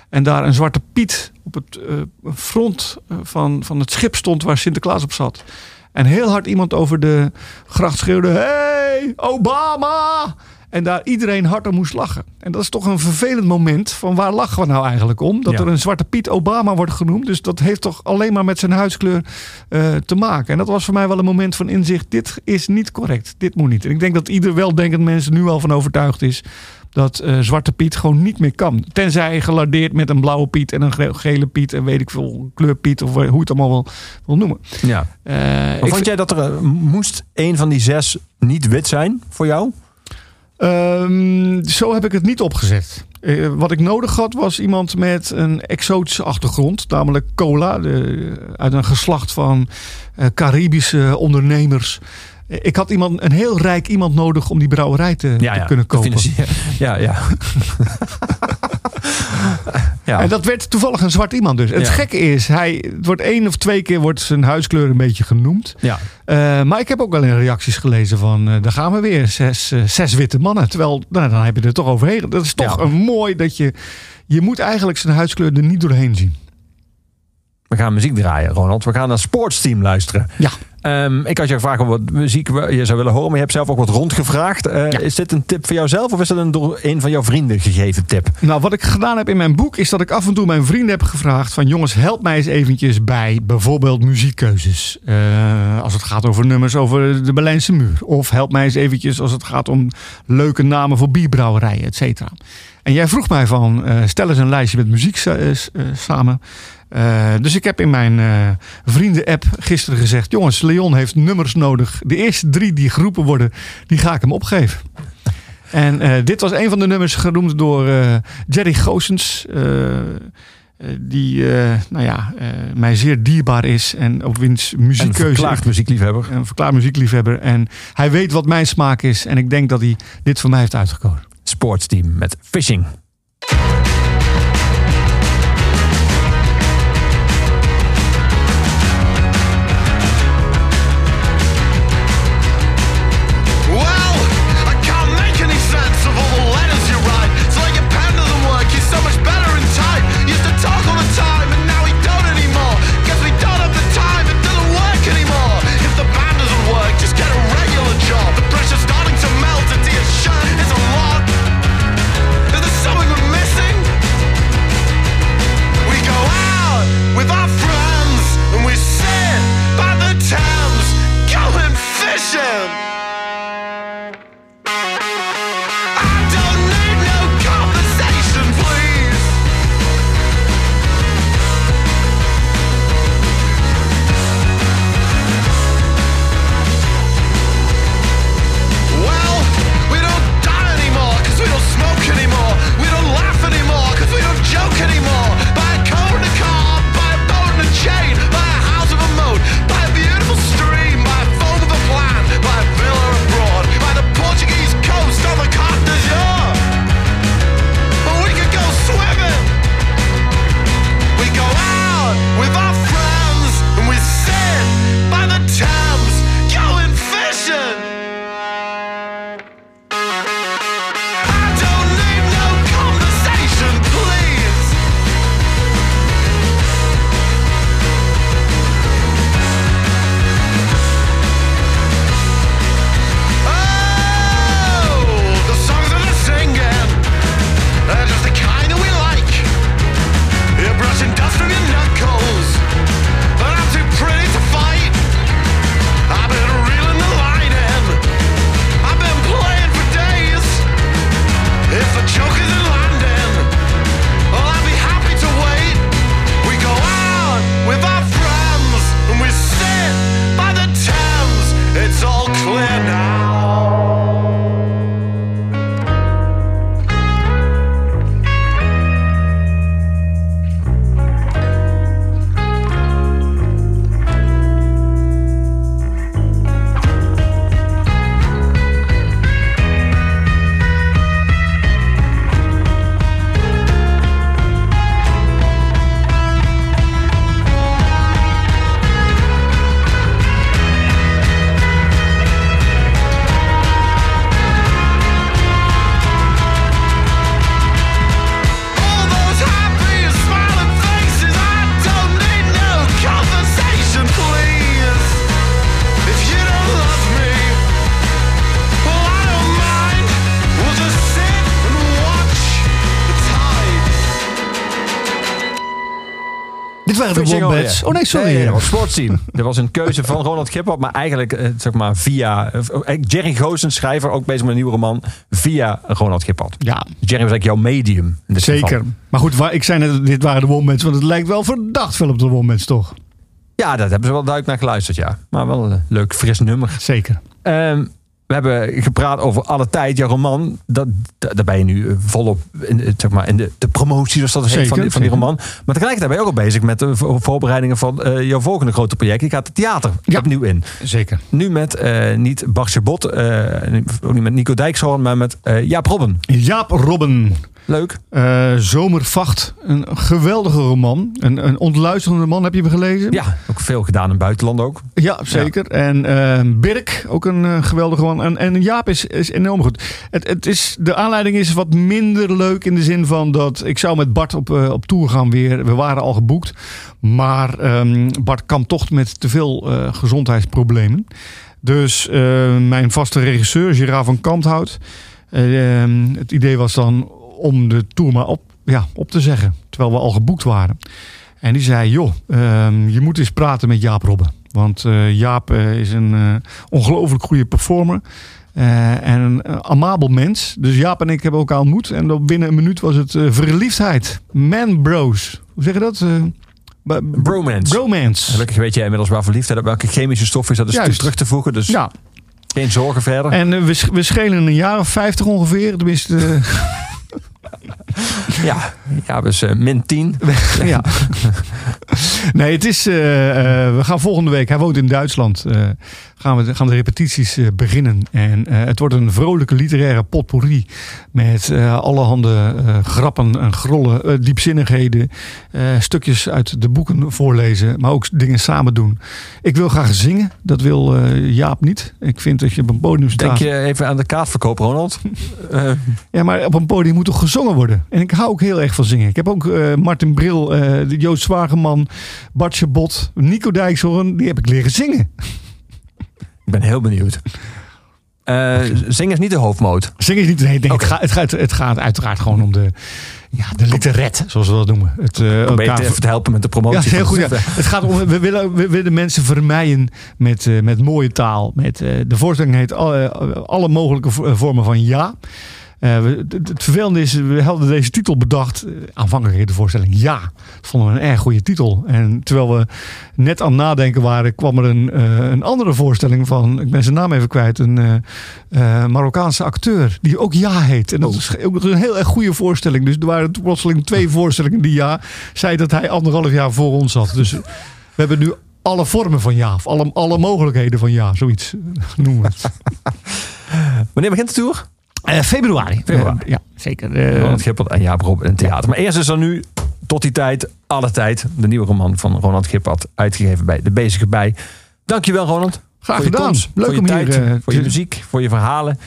En daar een zwarte piet op het eh, front eh, van, van het schip stond waar Sinterklaas op zat. En heel hard iemand over de gracht schreeuwde: Hey, Obama! En daar iedereen hard om moest lachen. En dat is toch een vervelend moment van waar lachen we nou eigenlijk om? Dat Ja. er een zwarte Piet Obama wordt genoemd. Dus dat heeft toch alleen maar met zijn huidskleur eh, te maken. En dat was voor mij wel een moment van inzicht. Dit is niet correct. Dit moet niet. En ik denk dat ieder weldenkend mens er nu al van overtuigd is dat eh, Zwarte Piet gewoon niet meer kan. Tenzij gelardeerd met een blauwe Piet en een ge- gele Piet en weet ik veel, kleur Piet of hoe je het allemaal wil, wil noemen. Ja. Eh, Maar vond vind- jij dat er eh, moest een van die zes niet wit zijn voor jou? Ehm, zo heb ik het niet opgezet. Wat ik nodig had was iemand met een exotische achtergrond, namelijk cola, de, uit een geslacht van Caribische ondernemers. Ik had iemand, een heel rijk iemand nodig om die brouwerij te, te kunnen kopen. (laughs) Ja, ja. (laughs) ja. En dat werd toevallig een zwart iemand dus. Het Ja. gekke is, hij, het wordt één of twee keer wordt zijn huidskleur een beetje genoemd. ja. Eh, maar ik heb ook wel in reacties gelezen van, eh, daar gaan we weer, zes, eh, zes witte mannen. Terwijl, nou, dan heb je er toch overheen. Dat is toch Ja. een mooi dat je, je moet eigenlijk zijn huidskleur er niet doorheen zien. We gaan muziek draaien, Ronald. We gaan naar Sportsteam luisteren. Ja. Ehm, ik had je gevraagd om wat muziek je zou willen horen, maar je hebt zelf ook wat rondgevraagd. Eh, Ja. Is dit een tip voor jouzelf of is dat een door een van jouw vrienden gegeven tip? Nou, wat ik gedaan heb in mijn boek is dat ik af en toe mijn vrienden heb gevraagd van jongens, help mij eens eventjes bij bijvoorbeeld muziekkeuzes. Eh, als het gaat over nummers over de Berlijnse muur. Of help mij eens eventjes als het gaat om leuke namen voor bierbrouwerijen, et cetera. En jij vroeg mij van, eh, stel eens een lijstje met muziek samen. Eh, dus ik heb in mijn eh, vrienden-app gisteren gezegd... jongens, Leon heeft nummers nodig. De eerste drie die geroepen worden, die ga ik hem opgeven. En eh, dit was een van de nummers genoemd door Jerry Goossens. eh, die nou ja, mij zeer dierbaar is. En op wiens Een muziekkeuze... verklaard muziekliefhebber. Een verklaard muziekliefhebber. En hij weet wat mijn smaak is. En ik denk dat hij dit voor mij heeft uitgekozen. Sportsteam met Fishing. Oh nee, sorry. Nee, dat was sportteam. Dat was een keuze van Ronald Gippert, maar eigenlijk eh, zeg maar via eh, eh, Jerry Goosen, schrijver, ook bezig met een nieuwe roman, via Ronald Gippert. Ja, Jerry was eigenlijk jouw medium. in zeker. geval. Maar goed, ik zei net, dit waren de Wombats, want het lijkt wel verdacht veel op de Wombats, toch? Ja, daar hebben ze wel duidelijk naar geluisterd, ja. Maar wel een leuk, fris nummer. Zeker. Ehm, we hebben gepraat over alle tijd, jouw roman. Dat, da- daar ben je nu eh, volop in, eh, zeg maar, in de, de promotie, dat heet, Zeker, van, die, van die roman. Maar tegelijkertijd ben je ook al bezig met de vo- voorbereidingen van eh, jouw volgende grote project. Je gaat het theater Ja. opnieuw in. Zeker. Nu met niet Bart Bot, ook niet met Nico Dijkshoorn, maar met Jaap Robben. Jaap Robben. Leuk. eh, Zomervacht. Een geweldige roman. Een, een ontluisterende man, heb je hem gelezen? Ja, ook veel gedaan in het buitenland ook. Ja, zeker. En eh, Birk, ook een eh, geweldige man. En, en Jaap is, is enorm goed. Het, het is, de aanleiding is wat minder leuk in de zin van dat ik zou met Bart op, op tour gaan weer. We waren al geboekt. Maar ehm, Bart kampt toch met te veel gezondheidsproblemen. Dus mijn vaste regisseur, Gerard van Kanthout. ehm, het idee was dan om de tour maar op, ja, op te zeggen. Terwijl we al geboekt waren. En die zei, joh, ehm, je moet eens praten met Jaap Robben. Want eh, Jaap eh, is een eh, ongelooflijk goede performer. en een amabel mens. Dus Jaap en ik hebben elkaar ontmoet. En binnen een minuut was het verliefdheid. Man bros. Hoe zeg je dat? Bromance. bromance. Gelukkig weet jij inmiddels waar verliefdheid op welke chemische stof is dat is Juist. terug te voegen. Dus Ja, geen zorgen verder. en we, we schelen een jaar of vijftig ongeveer. Tenminste, (laughs) Ja, ja dus eh, min 10. (laughs) ja. nee, het is. eh, eh, we gaan volgende week. Hij woont in Duitsland. gaan, we, gaan de repetities beginnen. En het wordt een vrolijke literaire potpourri. Met allerhande grappen en grollen, diepzinnigheden. stukjes uit de boeken voorlezen. Maar ook dingen samen doen. Ik wil graag zingen. Dat wil Jaap niet. Ik vind dat je op een podium staat. Denk je even aan de kaartverkoop, Ronald? Ja, maar op een podium moet toch gezongen worden? En ik hou ook heel erg van zingen. Ik heb ook eh, Martin Bril, de Joost Zwageman, Bartje Bot, Nico Dijkshoorn. Die heb ik leren zingen. (laughs) ik ben heel benieuwd. Eh zingen is niet de hoofdmoot. Zingen is niet... Nee, nee, Oké. het, gaat, het, gaat, het gaat uiteraard gewoon om de, ja, de literet, zoals we dat noemen. Het, Probeer elkaar- even te helpen met de promotie. Ja, heel goed. Ja. Het gaat om, we willen, we willen mensen vermijden met, met mooie taal. Met, de voorstelling heet alle, alle mogelijke vo- vormen van ja. Eh, het, het vervelende is, we hadden deze titel bedacht. eh, Aanvankelijk heette de voorstelling Ja. Dat vonden we een erg goede titel. En terwijl we net aan het nadenken waren, kwam er een, eh, een andere voorstelling van, ik ben zijn naam even kwijt, een Marokkaanse acteur die ook Ja heet. En dat is ook een heel erg goede voorstelling. Dus er waren plotseling twee (laughs) voorstellingen die Ja zei dat hij anderhalf jaar voor ons zat. Dus we hebben nu alle vormen van ja, of alle, alle mogelijkheden van ja, zoiets noemen we het. (laughs) Wanneer begint de tour? Eh, februari. Februari. Eh, ja, zeker. Eh, Ronald Gippert en Jaap Rob in het theater. Maar eerst is er nu, tot die tijd, alle tijd, de nieuwe roman van Ronald Gippert. Uitgegeven bij De Bezige Bij. Dankjewel Ronald. Graag gedaan. komst, Leuk voor je om hier, tijd, eh, voor je muziek, voor je verhalen.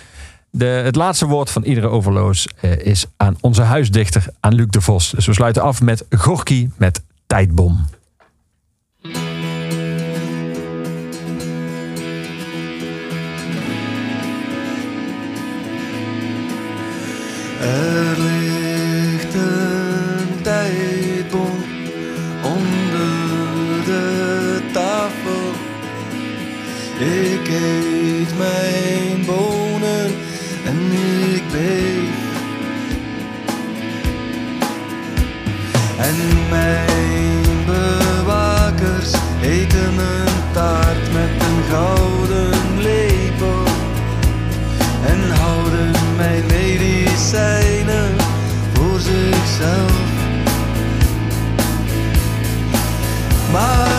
De, het laatste woord van iedere overloos eh, is aan onze huisdichter, aan Luc de Vos. Dus we sluiten af met Gorky met Tijdbom. Er ligt een tijdbom onder de tafel. Ik eet mijn bonen en ik beef. En mijn zichzelf. Maar